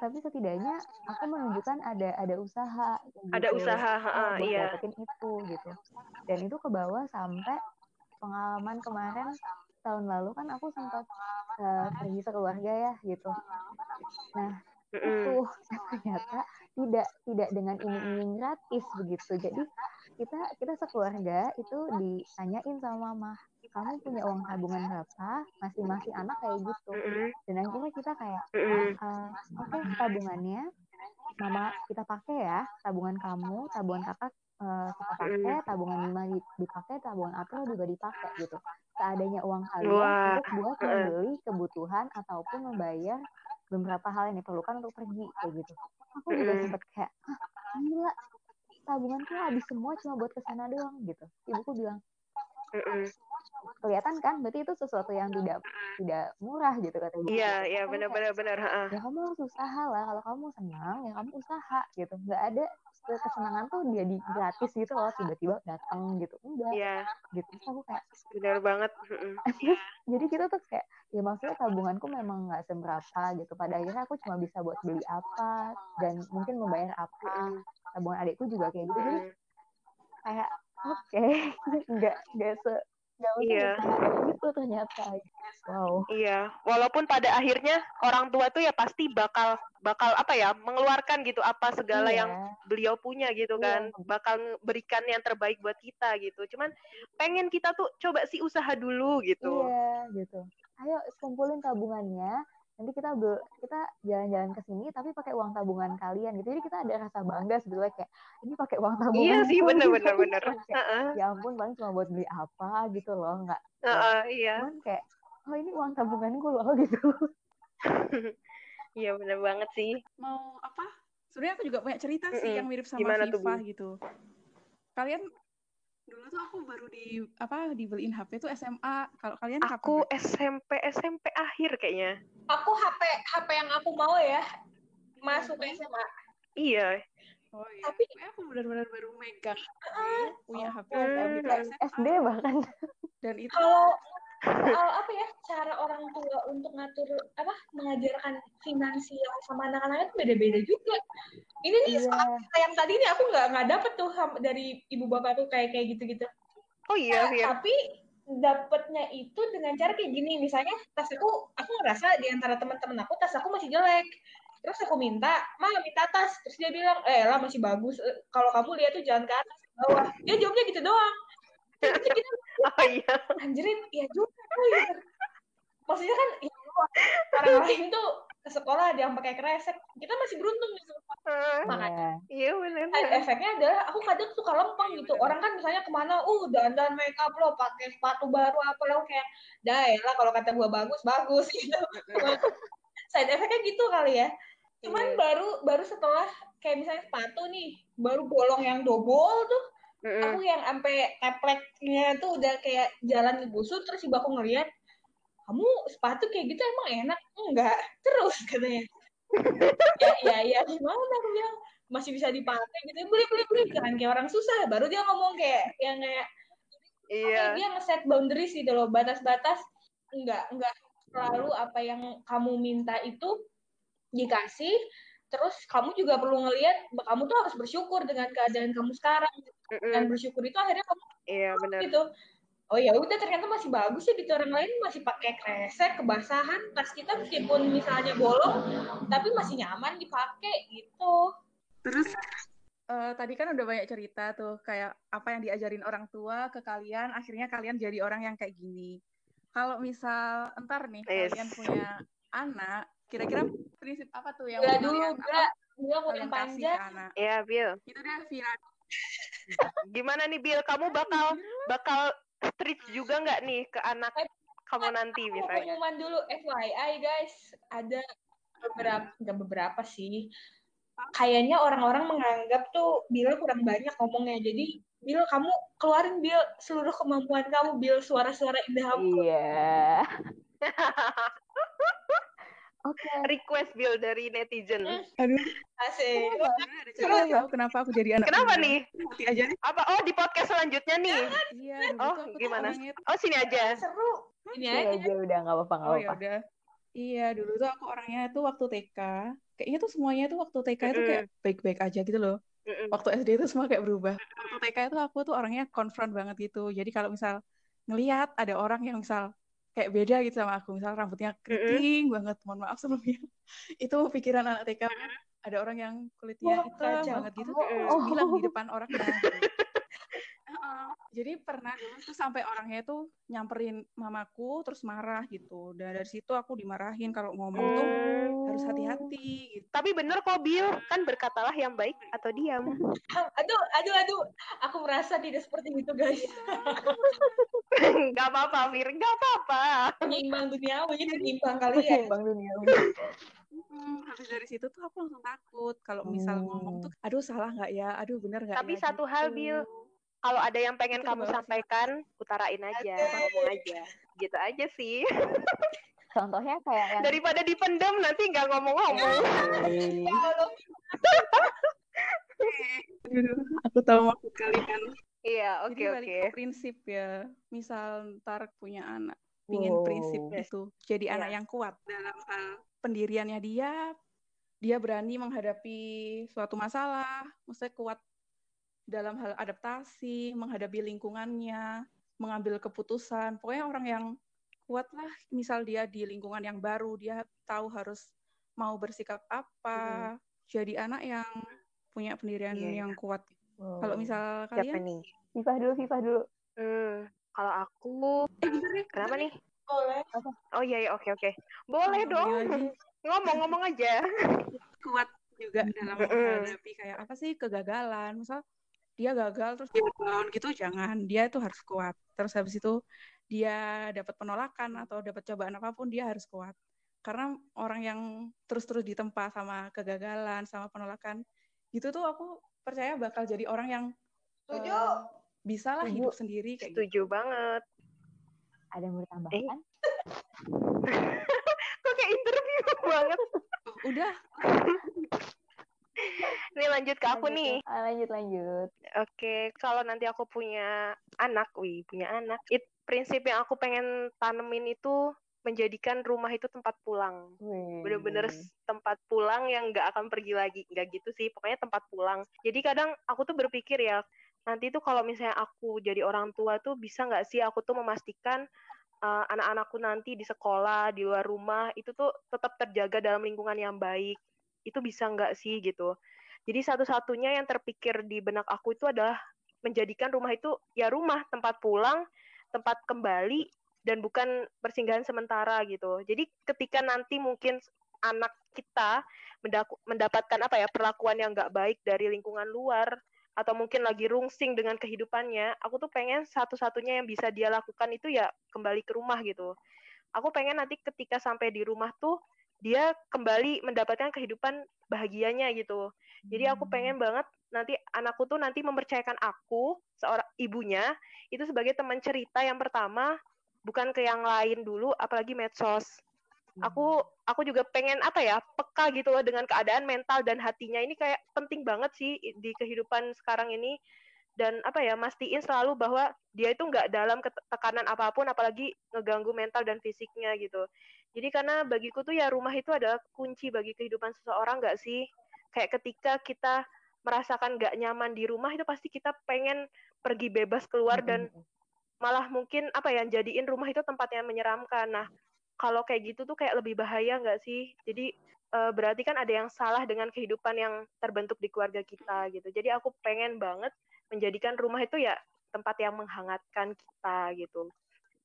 tapi setidaknya aku menunjukkan ada ada usaha gitu. ada usaha uh, iya. dapetin itu gitu dan itu ke bawah sampai pengalaman kemarin tahun lalu kan aku sempat uh, pergi sekeluarga ya gitu nah itu ternyata tidak tidak dengan ini gratis begitu jadi kita kita sekeluarga itu ditanyain sama mama kamu punya uang tabungan berapa masing-masing anak kayak gitu. Dan akhirnya kita kayak uh, oke okay, tabungannya mama kita pakai ya tabungan kamu tabungan kakak uh, kita pakai tabungan lima dipakai tabungan April juga dipakai gitu. Seadanya uang kalian Wah. untuk buat membeli kebutuhan ataupun membayar beberapa hal yang diperlukan untuk pergi kayak gitu. Aku juga sempet kayak ah, gila tabunganku habis semua cuma buat ke sana doang gitu. Ibuku bilang kelihatan kan? Berarti itu sesuatu yang tidak tidak murah gitu kata ibu. Iya iya benar benar benar ya kamu harus usaha lah kalau kamu senang ya kamu usaha gitu. Nggak ada kesenangan tuh dia di gratis gitu loh tiba-tiba datang gitu. Enggak yeah. gitu. Terus aku kayak benar banget jadi kita tuh kayak ya maksudnya tabunganku memang nggak seberapa gitu. Pada akhirnya aku cuma bisa buat beli apa dan mungkin membayar apa tabungan adikku juga kayak gitu. Jadi kayak oke okay. nggak nggak se nggak iya. gitu ternyata wow iya walaupun pada akhirnya orang tua tuh ya pasti bakal bakal apa ya mengeluarkan gitu apa segala iya. yang beliau punya gitu iya. kan bakal berikan yang terbaik buat kita gitu cuman pengen kita tuh coba sih usaha dulu gitu iya gitu ayo kumpulin tabungannya nanti kita be kita jalan-jalan ke sini tapi pakai uang tabungan kalian gitu. Jadi kita ada rasa bangga sebetulnya kayak ini pakai uang tabungan iya sih bener-bener bener, ya ampun paling cuma buat beli apa gitu loh nggak uh, uh, iya. Cuman kayak oh ini uang tabunganku loh gitu. Iya bener banget sih. Mau apa? Sebenarnya aku juga punya cerita mm -mm. sih yang mirip sama Gimana Viva gitu. Kalian Dulu tuh aku baru di apa dibeliin HP tuh SMA. Kalau kalian kapan? Aku SMP SMP akhir kayaknya. Aku HP HP yang aku mau ya masuk. SMA. Iya. Oh iya. Tapi- aku benar-benar baru megang punya HP Oh, dari Hmm. SD bahkan. dan itu Kalau soal apa ya cara orang tua untuk ngatur apa mengajarkan finansial sama anak-anaknya itu beda-beda juga. Ini nih Iya. soal yang tadi nih aku nggak nggak dapet tuh dari ibu bapak tuh kayak kayak gitu-gitu. Oh iya, iya. Tapi dapetnya itu dengan cara kayak gini misalnya tas aku aku ngerasa di antara teman-teman aku tas aku masih jelek terus aku minta mah minta tas terus dia bilang eh lah masih bagus Eh, kalau kamu lihat tuh jangan ke atas ke bawah dia jawabnya gitu doang Kita Oh iya. anjirin iya juga gitu. maksudnya kan ya orang lain tuh ke sekolah ada yang pakai kresek kita masih beruntung gitu Ah, makanya Iya. Iya benar. efeknya adalah aku kadang suka lempeng gitu orang kan misalnya ke mana uh dandan make up lo pakai sepatu baru apa lo kayak dah ya lah kalau kata gua bagus bagus gitu side efeknya gitu kali ya cuman Iya. baru baru setelah kayak misalnya sepatu nih baru bolong yang double tuh Mm-mm. aku yang sampai tepleknya tuh udah kayak jalan ngebusuk terus ibu aku ngeliat kamu sepatu kayak gitu emang enak? Enggak. Terus katanya. Ya ya ya gimana? Aku bilang masih bisa dipakai gitu. Beli beli beli. Jangan kayak orang susah. Baru dia ngomong kayak yang kayak Iya. dia nge-set boundaries gitu loh batas-batas. Enggak enggak selalu apa yang kamu minta itu dikasih terus kamu juga perlu ngelihat kamu tuh harus bersyukur dengan keadaan kamu sekarang Mm-mm. dan bersyukur itu akhirnya kamu Iya benar. gitu oh ya udah ternyata masih bagus ya gitu orang lain masih pakai kresek kebasahan tas kita meskipun misalnya bolong tapi masih nyaman dipakai gitu terus eh, tadi kan udah banyak cerita tuh kayak apa yang diajarin orang tua ke kalian akhirnya kalian jadi orang yang kayak gini kalau misal entar nih Yes. kalian punya anak kira-kira prinsip apa tuh yang Bila mau dulu kasih ke panjang Iya, Bill. itu dia Vira. Gimana nih, Bill? Kamu bakal bakal strict juga nggak nih ke anak kamu nanti Aku misalnya? pengumuman dulu. FYI guys. Ada beberapa nggak beberapa sih. Kayaknya orang-orang menganggap tuh Bill kurang banyak ngomongnya. Jadi Bill kamu keluarin Bill seluruh kemampuan kamu Bill suara-suara indah kamu. Iya. Oke. Request Bill dari netizen. Hmm. aduh asik tahu kenapa aku jadi anak Kenapa nih? Nanti aja nih Apa? Oh, di podcast selanjutnya nih. iya Oh, gimana? Oh, sini aja. seru ini Iya aja aja udah nggak apa-apa nggak oh ya apa-apa. udah iya dulu tuh aku orangnya tuh waktu TK kayaknya tuh semuanya tuh waktu TK itu kayak baik-baik aja gitu loh waktu SD itu semua kayak berubah. Waktu TK itu aku tuh orangnya konfront banget gitu. Jadi kalau misal ngelihat ada orang yang misal kayak beda gitu sama aku, misal rambutnya keriting banget, mohon maaf sebelumnya. itu pikiran anak TK ada orang yang kulitnya Wah, hitam kacau. banget gitu, Oh, oh. bilang di depan orangnya. gitu. Jadi pernah dulu tuh sampai orangnya tuh nyamperin mamaku terus marah gitu. Dan dari situ aku dimarahin kalau ngomong tuh harus hati-hati gitu. Tapi bener kok, Bill. Kan berkatalah yang baik atau diam. aduh aduh aduh aku merasa tidak seperti itu guys Gak apa-apa, Fir. Gak apa-apa. penyeimbang duniawi penyeimbang kalian Bang dunia. Hmm, habis dari situ tuh aku langsung takut kalau misal ngomong tuh, aduh salah nggak ya, aduh bener nggak Tapi ya, satu hal, gitu. Bill. Kalau ada yang pengen Itu kamu sampaikan, utarain aja, ngomong aja. Gitu aja sih. Contohnya kayak yang Daripada dipendam, nanti nggak ngomong-ngomong. aku tahu maksud kalian. Iya, oke, oke. ke prinsip ya. Misal ntar punya anak, pingin Wow. prinsip itu jadi anak Iya. yang kuat dalam hal pendiriannya dia, dia berani menghadapi suatu masalah, maksudnya kuat dalam hal adaptasi, menghadapi lingkungannya, mengambil keputusan. Pokoknya orang yang kuat lah. Misal dia di lingkungan yang baru, dia tahu harus mau bersikap apa. Jadi anak yang punya pendirian Iya, iya. yang kuat. Wow. Kalau misal Siapa kalian nih? Vivah dulu, Vivah dulu. Hmm, kalau aku, Eh, bentar kenapa nih? boleh Oh iya, iya, oke, oke. Boleh dong. Ngomong-ngomong aja. kuat juga dalam menghadapi kayak apa sih kegagalan. Misal dia gagal terus dia down gitu jangan. Dia tuh harus kuat. Terus habis itu dia dapat penolakan atau dapat cobaan apa pun dia harus kuat. Karena orang yang terus-terus ditempa sama kegagalan, sama penolakan, gitu tuh aku percaya bakal jadi orang yang setuju eh, bisa lah Setuju. hidup sendiri kayak gitu. Setuju banget. Ada yang mau ditambahkan? Kok kayak interview banget. Udah Nih lanjut ke aku Lanjut, nih. ah, lanjut lanjut. Oke, kalau nanti aku punya anak, wih, punya anak. It, prinsip yang aku pengen tanemin itu menjadikan rumah itu tempat pulang. Bener-bener tempat pulang yang nggak akan pergi lagi. Nggak gitu sih, pokoknya tempat pulang. Jadi kadang aku tuh berpikir ya, nanti tuh kalau misalnya aku jadi orang tua tuh bisa nggak sih aku tuh memastikan uh, anak-anakku nanti di sekolah, di luar rumah, itu tuh tetap terjaga dalam lingkungan yang baik. Itu bisa nggak sih gitu. Jadi satu-satunya yang terpikir di benak aku itu adalah menjadikan rumah itu ya rumah, tempat pulang, tempat kembali, dan bukan persinggahan sementara gitu. Jadi ketika nanti mungkin anak kita mendapatkan apa ya perlakuan yang nggak baik dari lingkungan luar atau mungkin lagi rungsing dengan kehidupannya, aku tuh pengen satu-satunya yang bisa dia lakukan itu ya kembali ke rumah gitu. Aku pengen nanti ketika sampai di rumah tuh dia kembali mendapatkan kehidupan bahagianya gitu. Jadi aku pengen banget nanti anakku tuh nanti mempercayakan aku seorang ibunya itu sebagai teman cerita yang pertama bukan ke yang lain dulu apalagi medsos. Aku aku juga pengen apa ya peka gitu loh dengan keadaan mental dan hatinya ini kayak penting banget sih di kehidupan sekarang ini dan apa ya mastiin selalu bahwa dia itu nggak dalam tekanan apa pun apalagi ngeganggu mental dan fisiknya gitu. Jadi karena bagiku tuh ya rumah itu adalah kunci bagi kehidupan seseorang nggak sih? Kayak ketika kita merasakan nggak nyaman di rumah itu pasti kita pengen pergi bebas keluar dan malah mungkin apa ya jadiin rumah itu tempat yang menyeramkan. Nah, kalau kayak gitu tuh kayak lebih bahaya nggak sih? Jadi eh, berarti kan ada yang salah dengan kehidupan yang terbentuk di keluarga kita gitu. Jadi aku pengen banget menjadikan rumah itu ya tempat yang menghangatkan kita gitu.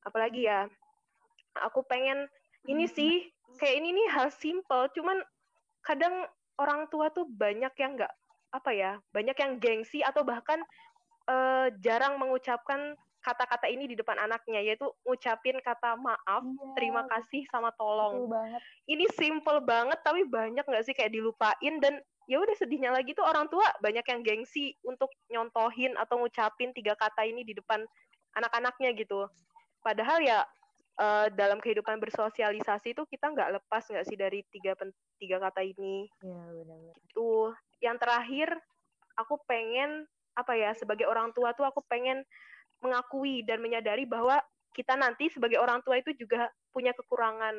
Apalagi ya, aku pengen ini sih kayak ini nih hal simple, cuman kadang orang tua tuh banyak yang nggak apa ya, banyak yang gengsi atau bahkan eh, jarang mengucapkan kata-kata ini di depan anaknya, yaitu ngucapin kata maaf, Iya, terima kasih sama tolong. ini simple banget tapi banyak nggak sih kayak dilupain dan ya udah sedihnya lagi tuh orang tua banyak yang gengsi untuk nyontohin atau ngucapin tiga kata ini di depan anak-anaknya gitu. Padahal ya eh, dalam kehidupan bersosialisasi itu kita nggak lepas nggak sih dari tiga pen- tiga kata ini? Iya benar-benar. itu yang terakhir aku pengen apa ya sebagai orang tua tuh aku pengen mengakui dan menyadari bahwa kita nanti sebagai orang tua itu juga punya kekurangan.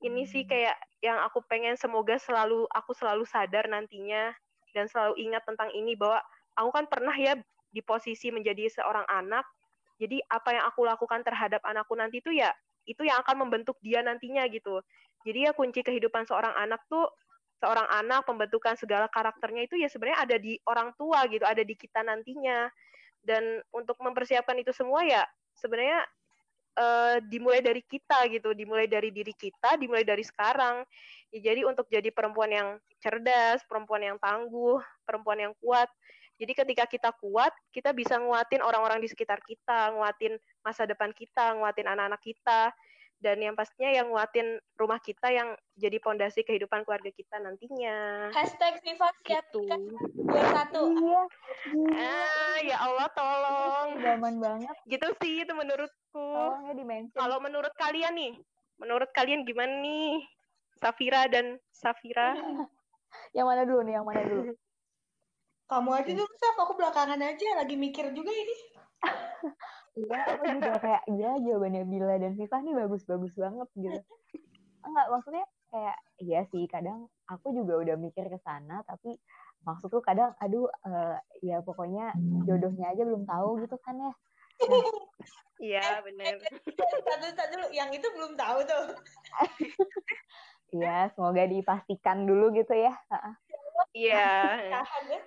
Ini sih kayak yang aku pengen semoga selalu aku selalu sadar nantinya dan selalu ingat tentang ini bahwa aku kan pernah ya di posisi menjadi seorang anak jadi apa yang aku lakukan terhadap anakku nanti itu ya itu yang akan membentuk dia nantinya gitu. Jadi ya kunci kehidupan seorang anak tuh seorang anak pembentukan segala karakternya itu ya sebenarnya ada di orang tua gitu. Ada di kita nantinya. Dan untuk mempersiapkan itu semua ya sebenarnya eh, dimulai dari kita gitu. Dimulai dari diri kita dimulai dari sekarang. Ya, jadi untuk jadi perempuan yang cerdas perempuan yang tangguh perempuan yang kuat jadi ketika kita kuat kita bisa nguatin orang-orang di sekitar kita nguatin masa depan kita nguatin anak-anak kita dan yang pastinya yang nguatin rumah kita yang jadi pondasi kehidupan keluarga kita nantinya Hashtag Viva gitu satu. Iya. Ah ya Allah tolong Zaman banget. gitu sih itu menurutku di-mention. kalau menurut kalian nih menurut kalian gimana nih Safira dan Safira Yang mana dulu nih? Yang mana dulu? Kamu aja dulu, Saf. Aku belakangan aja. Lagi mikir juga ini. Iya, aku juga kayak iya jawabannya Bila dan Viva nih bagus-bagus banget gitu. Enggak, maksudnya kayak iya sih kadang aku juga udah mikir ke sana tapi maksudku kadang aduh eh, ya pokoknya jodohnya aja belum tahu gitu kan ya. iya benar Satu satu dulu. Yang itu belum tahu tuh. Iya, semoga dipastikan dulu gitu ya. Heeh. iya Tahan ya.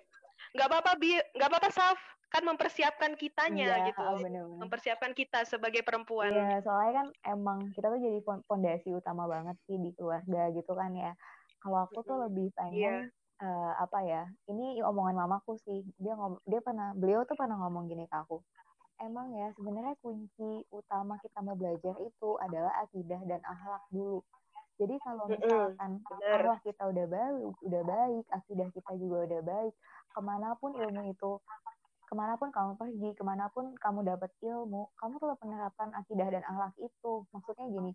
Nggak apa-apa bi nggak apa-apa Saf kan mempersiapkan kitanya Iya, gitu heeh, bener-bener. mempersiapkan kita sebagai perempuan Iya, soalnya kan emang kita tuh jadi fon- fondasi utama banget sih di keluarga gitu kan ya. Kalau aku tuh lebih Iya. pengen eh, apa ya? Ini omongan mamaku sih. Dia ngom dia pernah beliau tuh pernah ngomong gini ke aku. Emang ya sebenarnya kunci utama kita mau belajar itu adalah akidah dan akhlak dulu. Jadi kalau misalkan bener. akhlak kita udah baik, udah baik, akidah kita juga udah baik, ke mana pun ilmu itu ke mana pun kamu pergi, ke mana pun kamu dapat ilmu, kamu tetap menerapkan akidah dan akhlak itu. Maksudnya gini,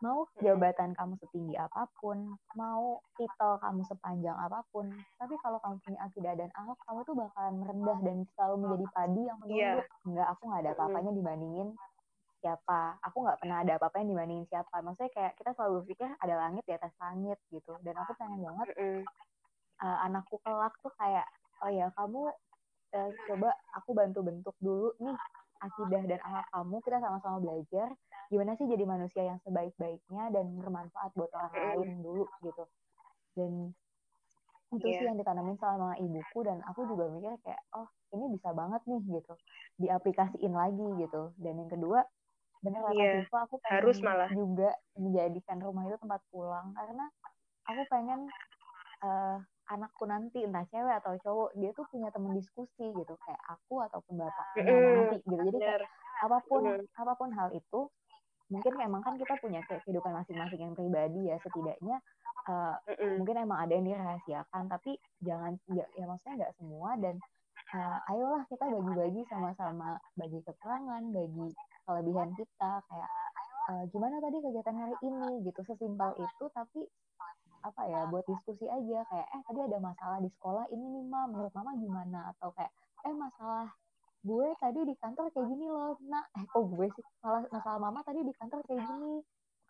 mau jabatan kamu setinggi apa pun, mau titel kamu sepanjang apa pun, tapi kalau kamu punya akidah dan akhlak, kamu tuh bakalan merendah dan selalu menjadi padi yang menunggu. Iya. Enggak, aku nggak ada apa-apanya dibandingin siapa. Aku nggak pernah ada apa-apanya dibandingin siapa. Maksudnya kayak kita selalu berpikir ada langit di atas langit gitu. Dan aku pengen banget Mm-mm. uh, anakku kelak tuh kayak oh ya kamu uh, coba aku bantu bentuk dulu nih akidah dan akhlak kamu kita sama-sama belajar gimana sih jadi manusia yang sebaik-baiknya dan bermanfaat buat orang Mm. lain dulu gitu dan itu sih Iya. yang ditanamin sama ibuku dan aku juga mikir kayak oh ini bisa banget nih gitu diaplikasiin lagi gitu dan yang kedua bener kata Iya, Siva aku pengen harus malah. juga menjadikan rumah itu tempat pulang karena aku pengen eh, anakku nanti entah cewek atau cowok dia tuh punya teman diskusi gitu kayak aku ataupun bapaknya Mm-mm. nanti gitu jadi kayak apa pun Mm. apa pun hal itu mungkin emang kan kita punya kayak kehidupan masing-masing yang pribadi ya setidaknya eh, Mm-mm. mungkin emang ada yang dirahasiakan tapi jangan ya, ya maksudnya nggak semua dan eh, ayolah kita bagi-bagi sama-sama bagi kekurangan bagi kelebihan kita kayak eh, gimana tadi kegiatan hari ini gitu. Sesimpel itu tapi apa ya buat diskusi aja. Kayak eh tadi ada masalah di sekolah ini nih ma. Menurut mama gimana? Atau kayak eh masalah gue tadi di kantor kayak gini loh nah eh kok gue sih? Malah masalah mama tadi di kantor kayak gini.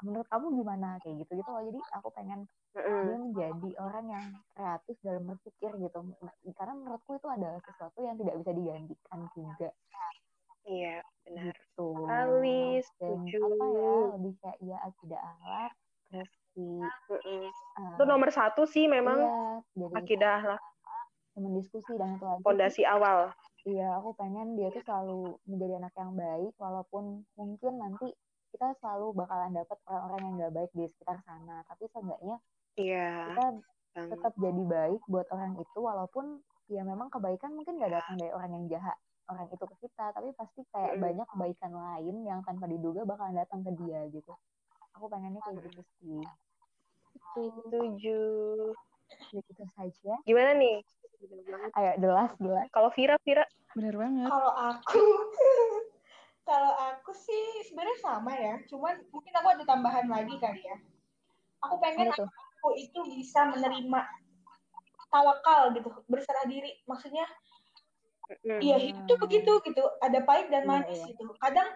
Menurut kamu gimana? Kayak gitu gitu loh. Jadi aku pengen dia menjadi orang yang kreatif dalam berpikir gitu. Karena menurutku itu adalah sesuatu yang tidak bisa digantikan juga Iya, benar. gitu. Sekali, dan setuju. apa ya? Lebih kayak ya akidah akhlak terus si Mm-mm. eh, Itu nomor satu sih memang iya akidah lah, teman diskusi dan satu lagi fondasi awal. iya aku pengen dia tuh selalu menjadi anak yang baik walaupun mungkin nanti kita selalu bakalan dapat orang-orang yang nggak baik di sekitar sana. Tapi seenggaknya Iya, kita tetap jadi baik buat orang itu walaupun ya memang kebaikan mungkin nggak datang dari orang yang jahat orang itu ke kita tapi pasti kayak Mm-mm. banyak kebaikan lain yang tanpa diduga bakalan datang ke dia gitu aku pengennya kayak gitu sih itu Setuju. begitu saja Gimana nih? ayo delas delas Kalau Vira, Vira, Bener banget. Kalau aku, kalau aku sih sebenarnya sama ya. Cuman mungkin aku ada tambahan lagi kali ya. Aku pengen aku itu bisa menerima tawakal gitu, berserah diri. Maksudnya, Iya hidup tuh begitu gitu. Ada pahit dan Iya, manis iya. gitu. Kadang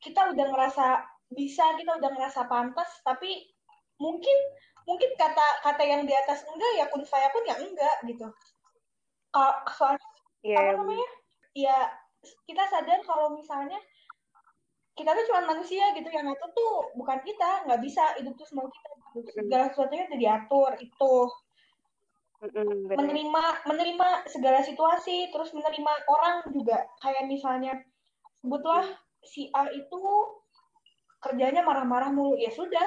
kita udah ngerasa bisa, kita udah ngerasa pantas, tapi mungkin mungkin kata kata yang di atas enggak ya kun saya pun ya enggak gitu. Kalau soalnya Iya, apa namanya ya kita sadar kalau misalnya kita tuh cuma manusia gitu yang ngatur tuh bukan kita nggak bisa hidup tuh semua kita gitu. segala sesuatunya udah diatur itu Mm-mm, benar. menerima menerima segala situasi terus menerima orang juga. Kayak misalnya sebutlah si A itu kerjanya marah-marah mulu. Ya sudah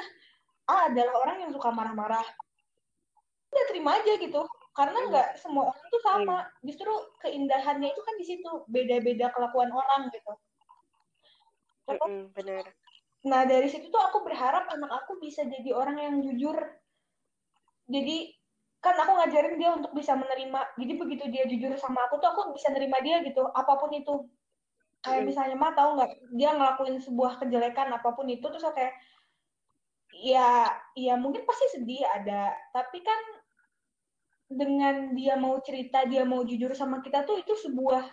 A adalah orang yang suka marah-marah. Udah terima aja gitu. Karena nggak semua orang tuh sama. Justru keindahannya itu kan di situ. Beda-beda kelakuan orang gitu. Mm-mm, benar. nah dari situ tuh aku berharap anak aku bisa jadi orang yang jujur. Jadi kan aku ngajarin dia untuk bisa menerima. Jadi begitu dia jujur sama aku tuh aku bisa nerima dia gitu apa pun itu. Kayak Mm. misalnya mah tahu nggak dia ngelakuin sebuah kejelekan apa pun itu terus aku kayak ya ya mungkin pasti sedih ada tapi kan dengan dia mau cerita dia mau jujur sama kita tuh itu sebuah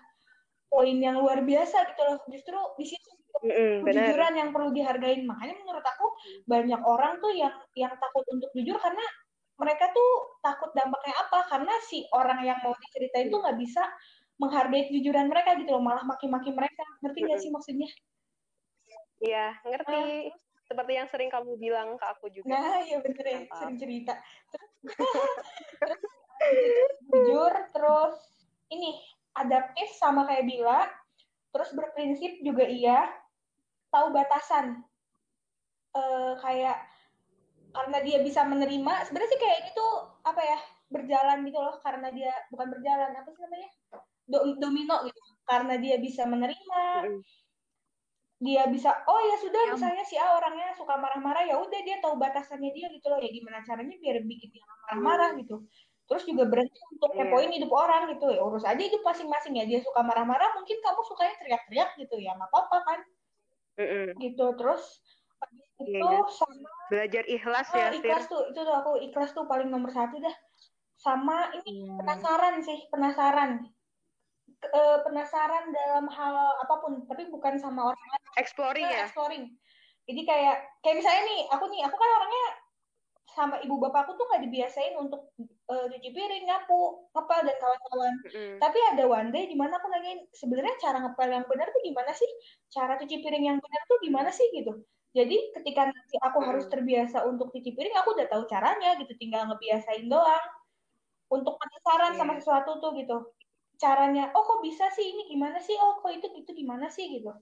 poin yang luar biasa gitu loh. Justru di situ kejujuran yang perlu dihargain. Makanya menurut aku banyak orang tuh yang yang takut untuk jujur karena mereka tuh takut dampaknya apa? Karena si orang yang mau diceritain tuh nggak bisa menghargai kejujuran mereka gitu loh. Malah maki-maki mereka. Ngerti nggak sih maksudnya? Iya, ngerti. Seperti yang sering kamu bilang ke aku juga. nah ya bener ya. Mantap. sering cerita. Terus, terus jujur terus ini adaptif sama kayak Bila terus berprinsip juga iya. Tahu batasan. Eh, kayak karena dia bisa menerima sebenarnya sih kayak ini tuh apa ya berjalan gitu loh karena dia bukan berjalan apa sih namanya Do- domino gitu karena dia bisa menerima dia bisa oh ya sudah Ya. misalnya si A orangnya suka marah-marah ya udah dia tahu batasannya dia gitu loh ya gimana caranya biar bikin dia marah-marah gitu terus juga berhenti untuk Iya. kepoin hidup orang gitu ya urus aja hidup masing-masing ya dia suka marah-marah mungkin kamu sukanya teriak-teriak gitu ya nggak apa-apa kan Mm-mm. gitu terus itu iya. sama Belajar ikhlas ah, ya, Fir. ikhlas tuh itu tuh aku ikhlas tuh paling nomor satu dah sama ini Iya. penasaran sih penasaran eh, penasaran dalam hal apa pun tapi bukan sama orang lain Exploring Nah, ya. exploring. Jadi kayak kayak misalnya nih, aku nih, aku kan orangnya sama ibu bapakku tuh nggak dibiasain untuk eh, cuci piring, nyapu, ngepel dan kawan-kawan. Mm-mm. Tapi ada one day di mana aku nanyain sebenarnya cara ngepel yang benar tuh gimana sih? Cara cuci piring yang benar tuh gimana sih gitu. Jadi ketika nanti aku harus Mm-mm. terbiasa untuk cuci piring, aku udah tahu caranya gitu, tinggal ngebiasain doang. Untuk penasaran sama Iya. sesuatu tuh gitu. Caranya, oh kok bisa sih ini gimana sih? Oh kok itu gitu gimana sih gitu.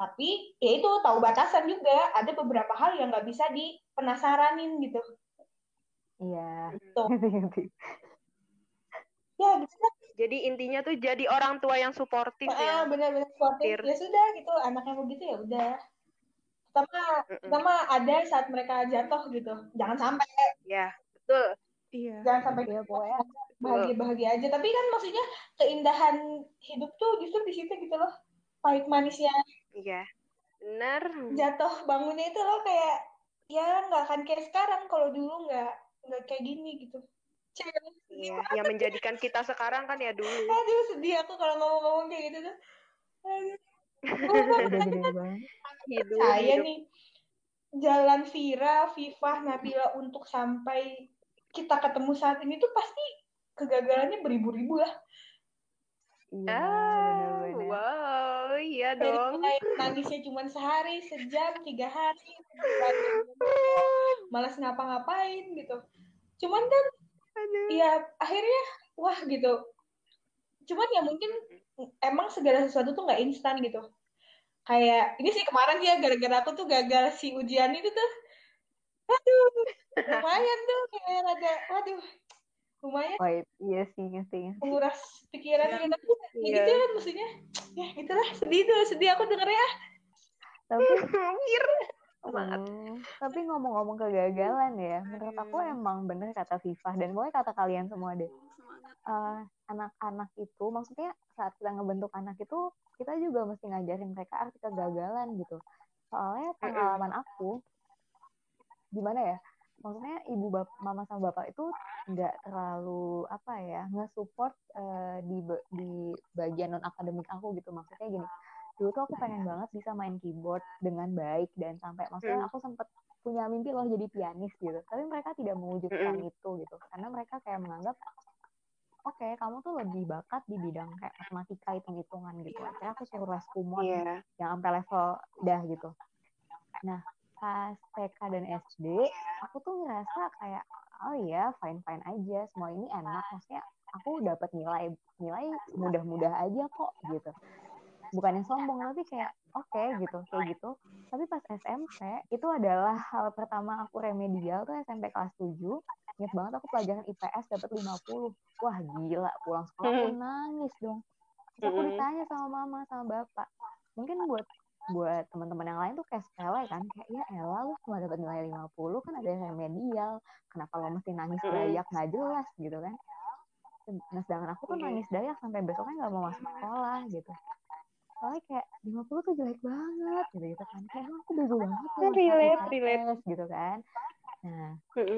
Tapi ya itu tahu batasan juga. Ada beberapa hal yang nggak bisa dipenasaranin gitu. Iya. Ya gitu dah. Jadi intinya tuh jadi orang tua yang suportif Ah, ya. benar-benar sportif. Fir. Ya sudah gitu. Anaknya begitu ya udah. Pertama, Mm-mm. pertama ada saat mereka jatuh gitu. Jangan sampai, Ya, betul. Iya. jangan sampai Iya, pokoknya bahagia-bahagia aja. Tapi kan maksudnya keindahan hidup tuh justru di situ gitu loh. Pahit manisnya Iya. Benar. jatuh bangunnya itu loh kayak ya nggak akan kayak sekarang kalau dulu nggak nggak kayak gini gitu. Cewek Iya, yang menjadikan kita sekarang kan ya dulu. Aduh sedih aku kalau ngomong-ngomong kayak gitu tuh. Aduh. banget. Hidup, Saya hidup. nih jalan Vira, Vivah, Nabila untuk sampai kita ketemu saat ini tuh pasti kegagalannya beribu-ribu lah. Iya, Ah, wow, iya Dari dong. mulai nangisnya cuma sehari, sejam, tiga hari, malas ngapa-ngapain gitu. Cuman kan Aduh. ya akhirnya wah gitu. Cuman ya mungkin emang segala sesuatu tuh nggak instan gitu. Kayak ini sih kemarin ya gara-gara aku tuh gagal si ujian itu tuh. Aduh, lumayan tuh kayak rada, waduh, lumayan Oh iya sih, ngerti, menguras pikiran gitu. Ya Iya. gitu kan maksudnya. Ya gitulah, sedih tuh, sedih aku dengernya. Tapi. Semangat. Hmm, tapi ngomong-ngomong kegagalan ya, menurut aku emang bener kata Viva dan pokoknya kata kalian semua deh. Eh, anak-anak itu, maksudnya saat kita ngebentuk anak itu, kita juga mesti ngajarin mereka arti kegagalan gitu. Soalnya pengalaman aku, gimana ya, maksudnya ibu bap mama sama bapak itu nggak terlalu apa ya nge-support eh, di di bagian non akademik aku gitu maksudnya gini dulu tuh aku pengen banget bisa main keyboard dengan baik dan sampai maksudnya Mm. aku sempet punya mimpi loh jadi pianis gitu tapi mereka tidak mewujudkan Mm-mm. itu gitu karena mereka kayak menganggap oke kamu tuh lebih bakat di bidang kayak matematika hitung-hitungan gitu akhirnya aku suruh les kumon Iya. yang sampai level udah gitu. Nah, pas TK dan SD, aku tuh ngerasa kayak, oh iya, fine-fine aja, semua ini enak. Maksudnya, aku dapat nilai nilai mudah-mudah aja kok, gitu. Bukan yang sombong, tapi kayak, oke, gitu, kayak gitu. Tapi pas SMP, itu adalah hal pertama aku remedial tuh SMP kelas 7. Ingat banget aku pelajaran IPS dapat 50. Wah, gila, pulang sekolah aku nangis dong. Terus aku Mm-mm. ditanya sama mama sama bapak mungkin buat buat teman-teman yang lain tuh kayak sepele kan kayak ya elah lu cuma dapat nilai 50 kan ada yang remedial kenapa lo mesti nangis Mm-mm. dayak nggak jelas gitu kan nah sedangkan aku tuh nangis dayak sampai besoknya nggak mau masuk sekolah gitu soalnya kayak 50 tuh jelek banget gitu, gitu kan. Kayak emang aku bego banget loh Relate, relate. gitu kan. Nah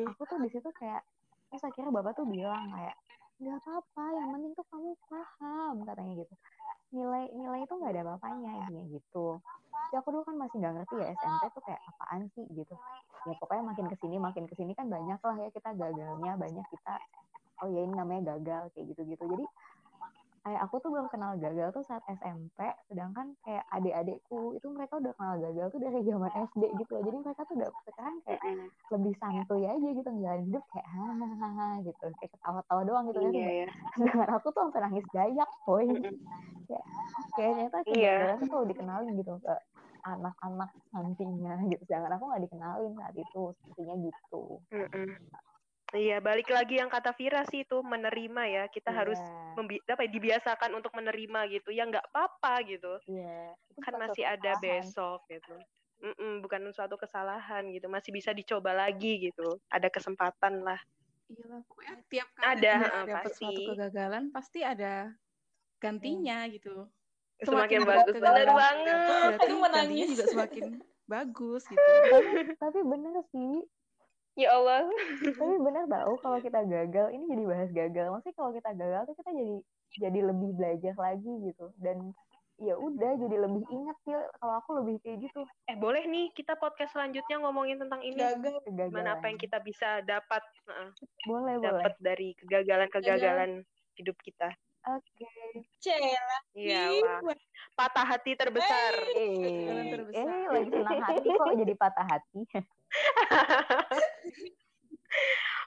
aku tuh di situ kayak terus akhirnya bapak tuh bilang kayak nggak apa-apa yang penting tuh kamu paham katanya gitu. Nilai nilai itu nggak ada apa-apanya intinya gitu. Tapi aku dulu kan masih nggak ngerti ya SMP tuh kayak apaan sih gitu. Ya pokoknya makin ke sini makin ke sini kan banyak lah ya kita gagalnya banyak kita oh ya ini namanya gagal kayak gitu gitu jadi kayak aku tuh baru kenal gagal tuh saat SMP sedangkan kayak adik-adikku itu mereka udah kenal gagal tuh dari zaman SD gitu loh. Jadi mereka tuh udah sekarang kayak lebih santuy aja gitu ngejalanin hidup kayak hahaha gitu. Kayak ketawa-tawa doang gitu kan Iya, ya. sedangkan aku tuh sampai nangis dayak boy. Kayak ternyata Iya. kegagalan tuh kalau dikenalin gitu ke anak-anak nantinya gitu. Sedangkan aku nggak dikenalin saat itu sepertinya gitu. Iya, balik lagi yang kata Vira sih itu menerima ya. Kita harus Iya, membi apa ya, dibiasakan untuk menerima gitu. Ya nggak apa-apa gitu. iya Itu Kan masih ada kesalahan. besok gitu. Mm-mm, bukan suatu kesalahan gitu. Masih bisa dicoba lagi gitu. Ada kesempatan lah. Iya lah, pokoknya tiap kali Ada, dapat pasti. suatu kegagalan pasti ada gantinya gitu. Semakin ada bagus, kegagalan banget. berarti Aduh, menangis. gantinya juga semakin bagus gitu. Tapi bener sih, Ya Allah. tapi bener tau kalau kita gagal, ini jadi bahas gagal. Maksudnya kalau kita gagal tuh kita jadi jadi lebih belajar lagi gitu. Dan ya udah jadi lebih ingat sih kalau aku lebih kayak gitu Eh boleh nih kita podcast selanjutnya ngomongin tentang ini. gagal kegagalan. Gimana apa yang kita bisa dapat heeh, boleh boleh. dapat dari kegagalan-kegagalan hidup kita. Oke. Cela Iyalah. Patah hati terbesar. Eh, Kegagalan terbesar. eh, lagi senang hati kok jadi patah hati.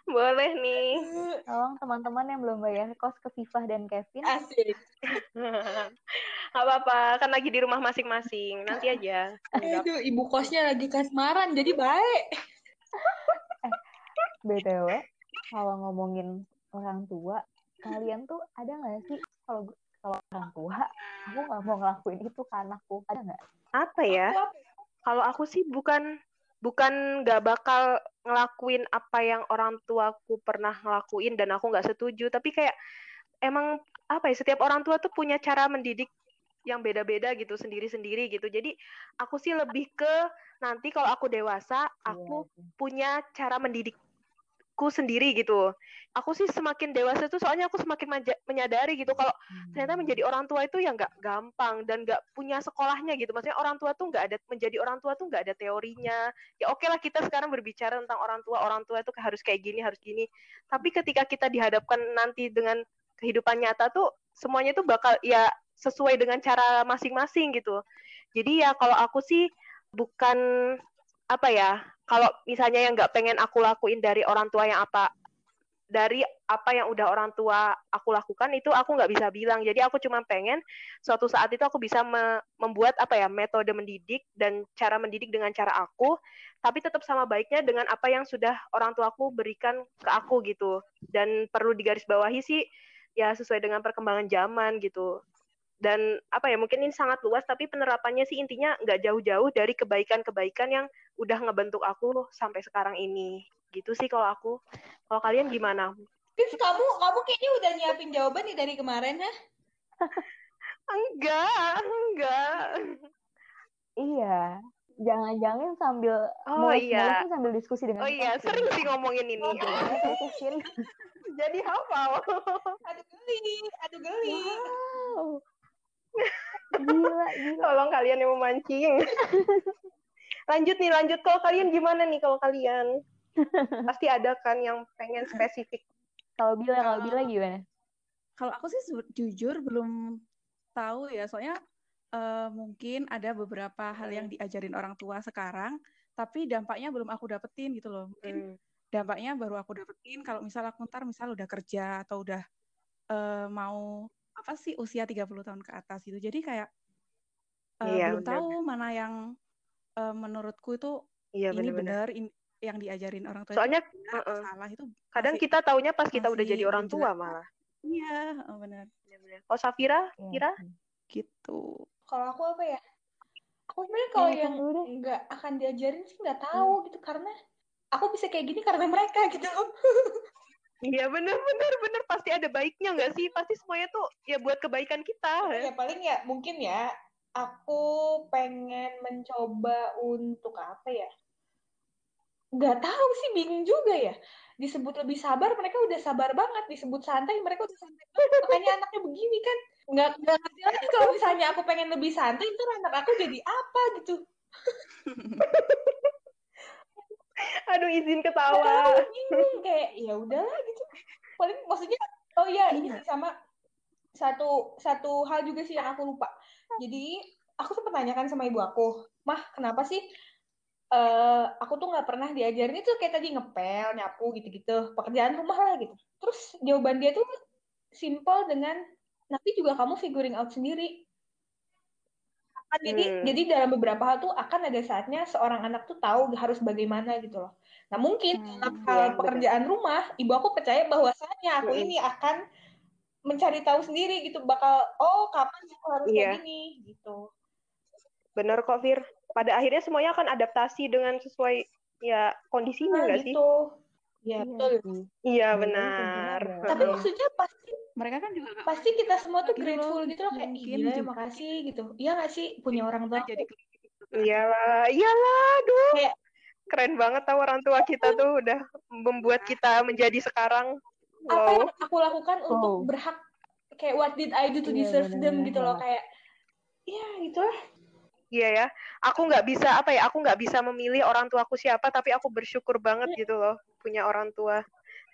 Boleh nih. Tolong teman-teman yang belum bayar kos ke Viva dan Kevin. asik Gak apa-apa, kan lagi di rumah masing-masing. Nanti aja. Aduh, ibu kosnya lagi kasmaran jadi baik BTW, kalau ngomongin orang tua, kalian tuh ada nggak sih kalau kalau orang tua, aku nggak mau ngelakuin itu ke anakku, ada nggak? Apa ya? Aku apa? Kalau aku sih bukan bukan nggak bakal ngelakuin apa yang orang tuaku pernah ngelakuin dan aku nggak setuju, tapi kayak emang apa ya? Setiap orang tua tuh punya cara mendidik yang beda-beda gitu, sendiri-sendiri gitu. Jadi aku sih lebih ke nanti kalau aku dewasa, aku Iya sih. punya cara mendidikku sendiri gitu. Aku sih semakin dewasa tuh soalnya aku semakin maja- menyadari gitu kalau ternyata Hmm. menjadi orang tua itu ya nggak gampang dan nggak punya sekolahnya gitu. Maksudnya orang tua tuh nggak ada menjadi orang tua tuh nggak ada teorinya. Ya oke lah kita sekarang berbicara tentang orang tua, orang tua itu harus kayak gini, harus gini. Tapi ketika kita dihadapkan nanti dengan kehidupan nyata tuh semuanya tuh bakal ya sesuai dengan cara masing-masing gitu. Jadi ya kalau aku sih bukan apa ya kalau misalnya yang nggak pengen aku lakuin dari orang tua yang apa dari apa yang udah orang tua aku lakukan itu aku nggak bisa bilang. Jadi aku cuma pengen suatu saat itu aku bisa me- membuat apa ya metode mendidik dan cara mendidik dengan cara aku tapi tetap sama baiknya dengan apa yang sudah orang tua aku berikan ke aku gitu. Dan perlu digarisbawahi sih ya sesuai dengan perkembangan zaman gitu dan apa ya mungkin ini sangat luas tapi penerapannya sih intinya nggak jauh-jauh dari kebaikan-kebaikan yang udah ngebentuk aku sampai sekarang ini. Gitu sih kalau aku. Kalau kalian gimana? Viv, kamu kamu kayaknya udah nyiapin jawaban nih dari kemarin ya enggak enggak. Iya, jangan-jangan sambil oh iya. mulus-mulusnya sambil diskusi dengan oh iya. sering sih ngomongin ini. Kevin? jadi hafal. Aduh geli aduh geli. Wow. Gila, gila. tolong kalian yang memancing lanjut nih lanjut kalau kalian gimana nih kalau kalian pasti ada kan yang pengen spesifik Kalau Bila, kalau Bila gimana? Kalau aku sih jujur belum tahu ya, soalnya eh, mungkin ada beberapa hal yang diajarin orang tua sekarang, tapi dampaknya belum aku dapetin gitu loh. Mungkin Hmm. dampaknya baru aku dapetin kalau misal aku ntar misal udah kerja atau udah eh, mau apa sih usia 30 tahun ke atas gitu. Jadi kayak eh, Iya, belum benar. tahu mana yang eh, menurutku itu iya ini benar-benar benar in- yang diajarin orang tua itu soalnya benar atau uh-uh. salah itu kadang masih kita taunya pas kita udah jadi orang tua jelas. malah iya oh, benar oh Safira Iya Kira sih. gitu. kalau aku apa ya aku sebenarnya kalau Iya, yang kan dulu deh. nggak akan diajarin sih nggak tahu gitu karena aku bisa kayak gini karena mereka gitu Iya bener bener bener. Pasti ada baiknya nggak sih? Pasti semuanya tuh ya buat kebaikan kita. Ya paling ya mungkin ya aku pengen mencoba untuk apa ya? Nggak tahu sih bingung juga ya. Disebut lebih sabar mereka udah sabar banget. Disebut santai mereka udah santai banget. Makanya anaknya begini kan. Nggak nggak ngerti lagi kalau misalnya aku pengen lebih santai ntar anak aku jadi apa gitu aduh izin ketawa. Bingung. Kayak ya udahlah gitu. Paling maksudnya oh iya ini sih sama satu satu hal juga sih yang aku lupa. Jadi aku sempat tanyakan sama ibu aku mah kenapa sih eh aku tuh nggak pernah diajarin? Itu kayak tadi ngepel nyapu gitu-gitu. Pekerjaan rumah lah gitu. Terus jawaban dia tuh simple dengan nanti juga kamu figuring out sendiri Akan jadi Hmm. jadi dalam beberapa hal tuh akan ada saatnya seorang anak tuh tahu harus bagaimana gitu loh nah mungkin Hmm, dalam iya, hal benar. pekerjaan rumah ibu aku percaya bahwasanya aku Mm-mm. ini akan mencari tahu sendiri gitu bakal oh kapan aku harus Iya. kayak gini gitu bener kok Fir pada akhirnya semuanya akan adaptasi dengan sesuai ya kondisinya nah nggak sih gitu Iya, Iya betul. Iya Balik lagi kuncinya benar. Tapi ya, maksudnya pasti mereka kan juga pasti kita semua tuh grateful gitu loh kayak gila ya juga makasih gitu. Iya gak sih punya orang tua jadi gitu. Iyalah, iyalah, aduh. Kayak Keren banget tau orang tua kita tuh udah membuat kita menjadi sekarang. apa yang Wow. aku lakukan untuk Oh. berhak kayak what did I do to Iya, deserve them benar-benar gitu loh kayak ya gitulah Iya ya. Aku nggak bisa apa ya? Aku nggak bisa memilih orang tuaku siapa, tapi aku bersyukur banget gitu loh punya orang tua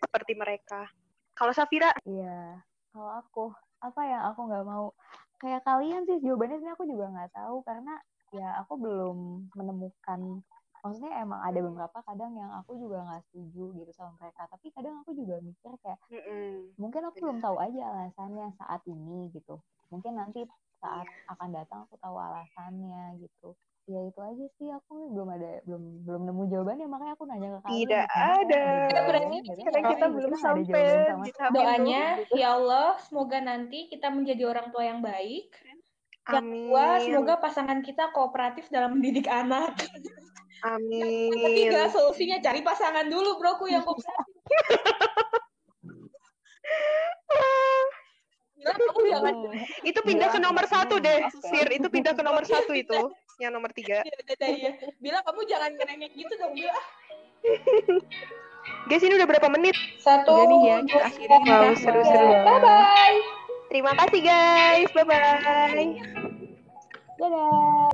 seperti mereka. Kalau Safira, Iya, kalau aku apa yang aku nggak mau kayak kalian sih jawabannya sebenarnya aku juga nggak tahu karena ya aku belum menemukan maksudnya emang ada beberapa kadang yang aku juga nggak setuju gitu sama mereka tapi kadang aku juga mikir kayak mm-mm. mungkin aku belum tahu aja alasannya saat ini gitu mungkin nanti saat akan datang aku tahu alasannya gitu ya itu aja sih aku belum ada belum belum nemu jawabannya makanya aku nanya ke kalian Tidak gitu. Ada. berarti karena kita belum sampai doanya gitu. ya Allah semoga nanti kita menjadi orang tua yang baik yang kedua Amin. semoga pasangan kita kooperatif dalam mendidik anak yang Amin. ketiga solusinya cari pasangan dulu broku yang kooperatif bilang kamu jangan Hmm. Itu pindah ke Bilang nomor satu deh, maaf ya. Sir. Itu pindah ke nomor satu itu. Yang nomor tiga. Iya, iya, iya. bilang kamu jangan ngerengek gitu dong bilang Guys, ini udah berapa menit? satu nih ya, kita akhiri. Wow, seru-seru bye bye Terima kasih, guys. Bye-bye. Dadah.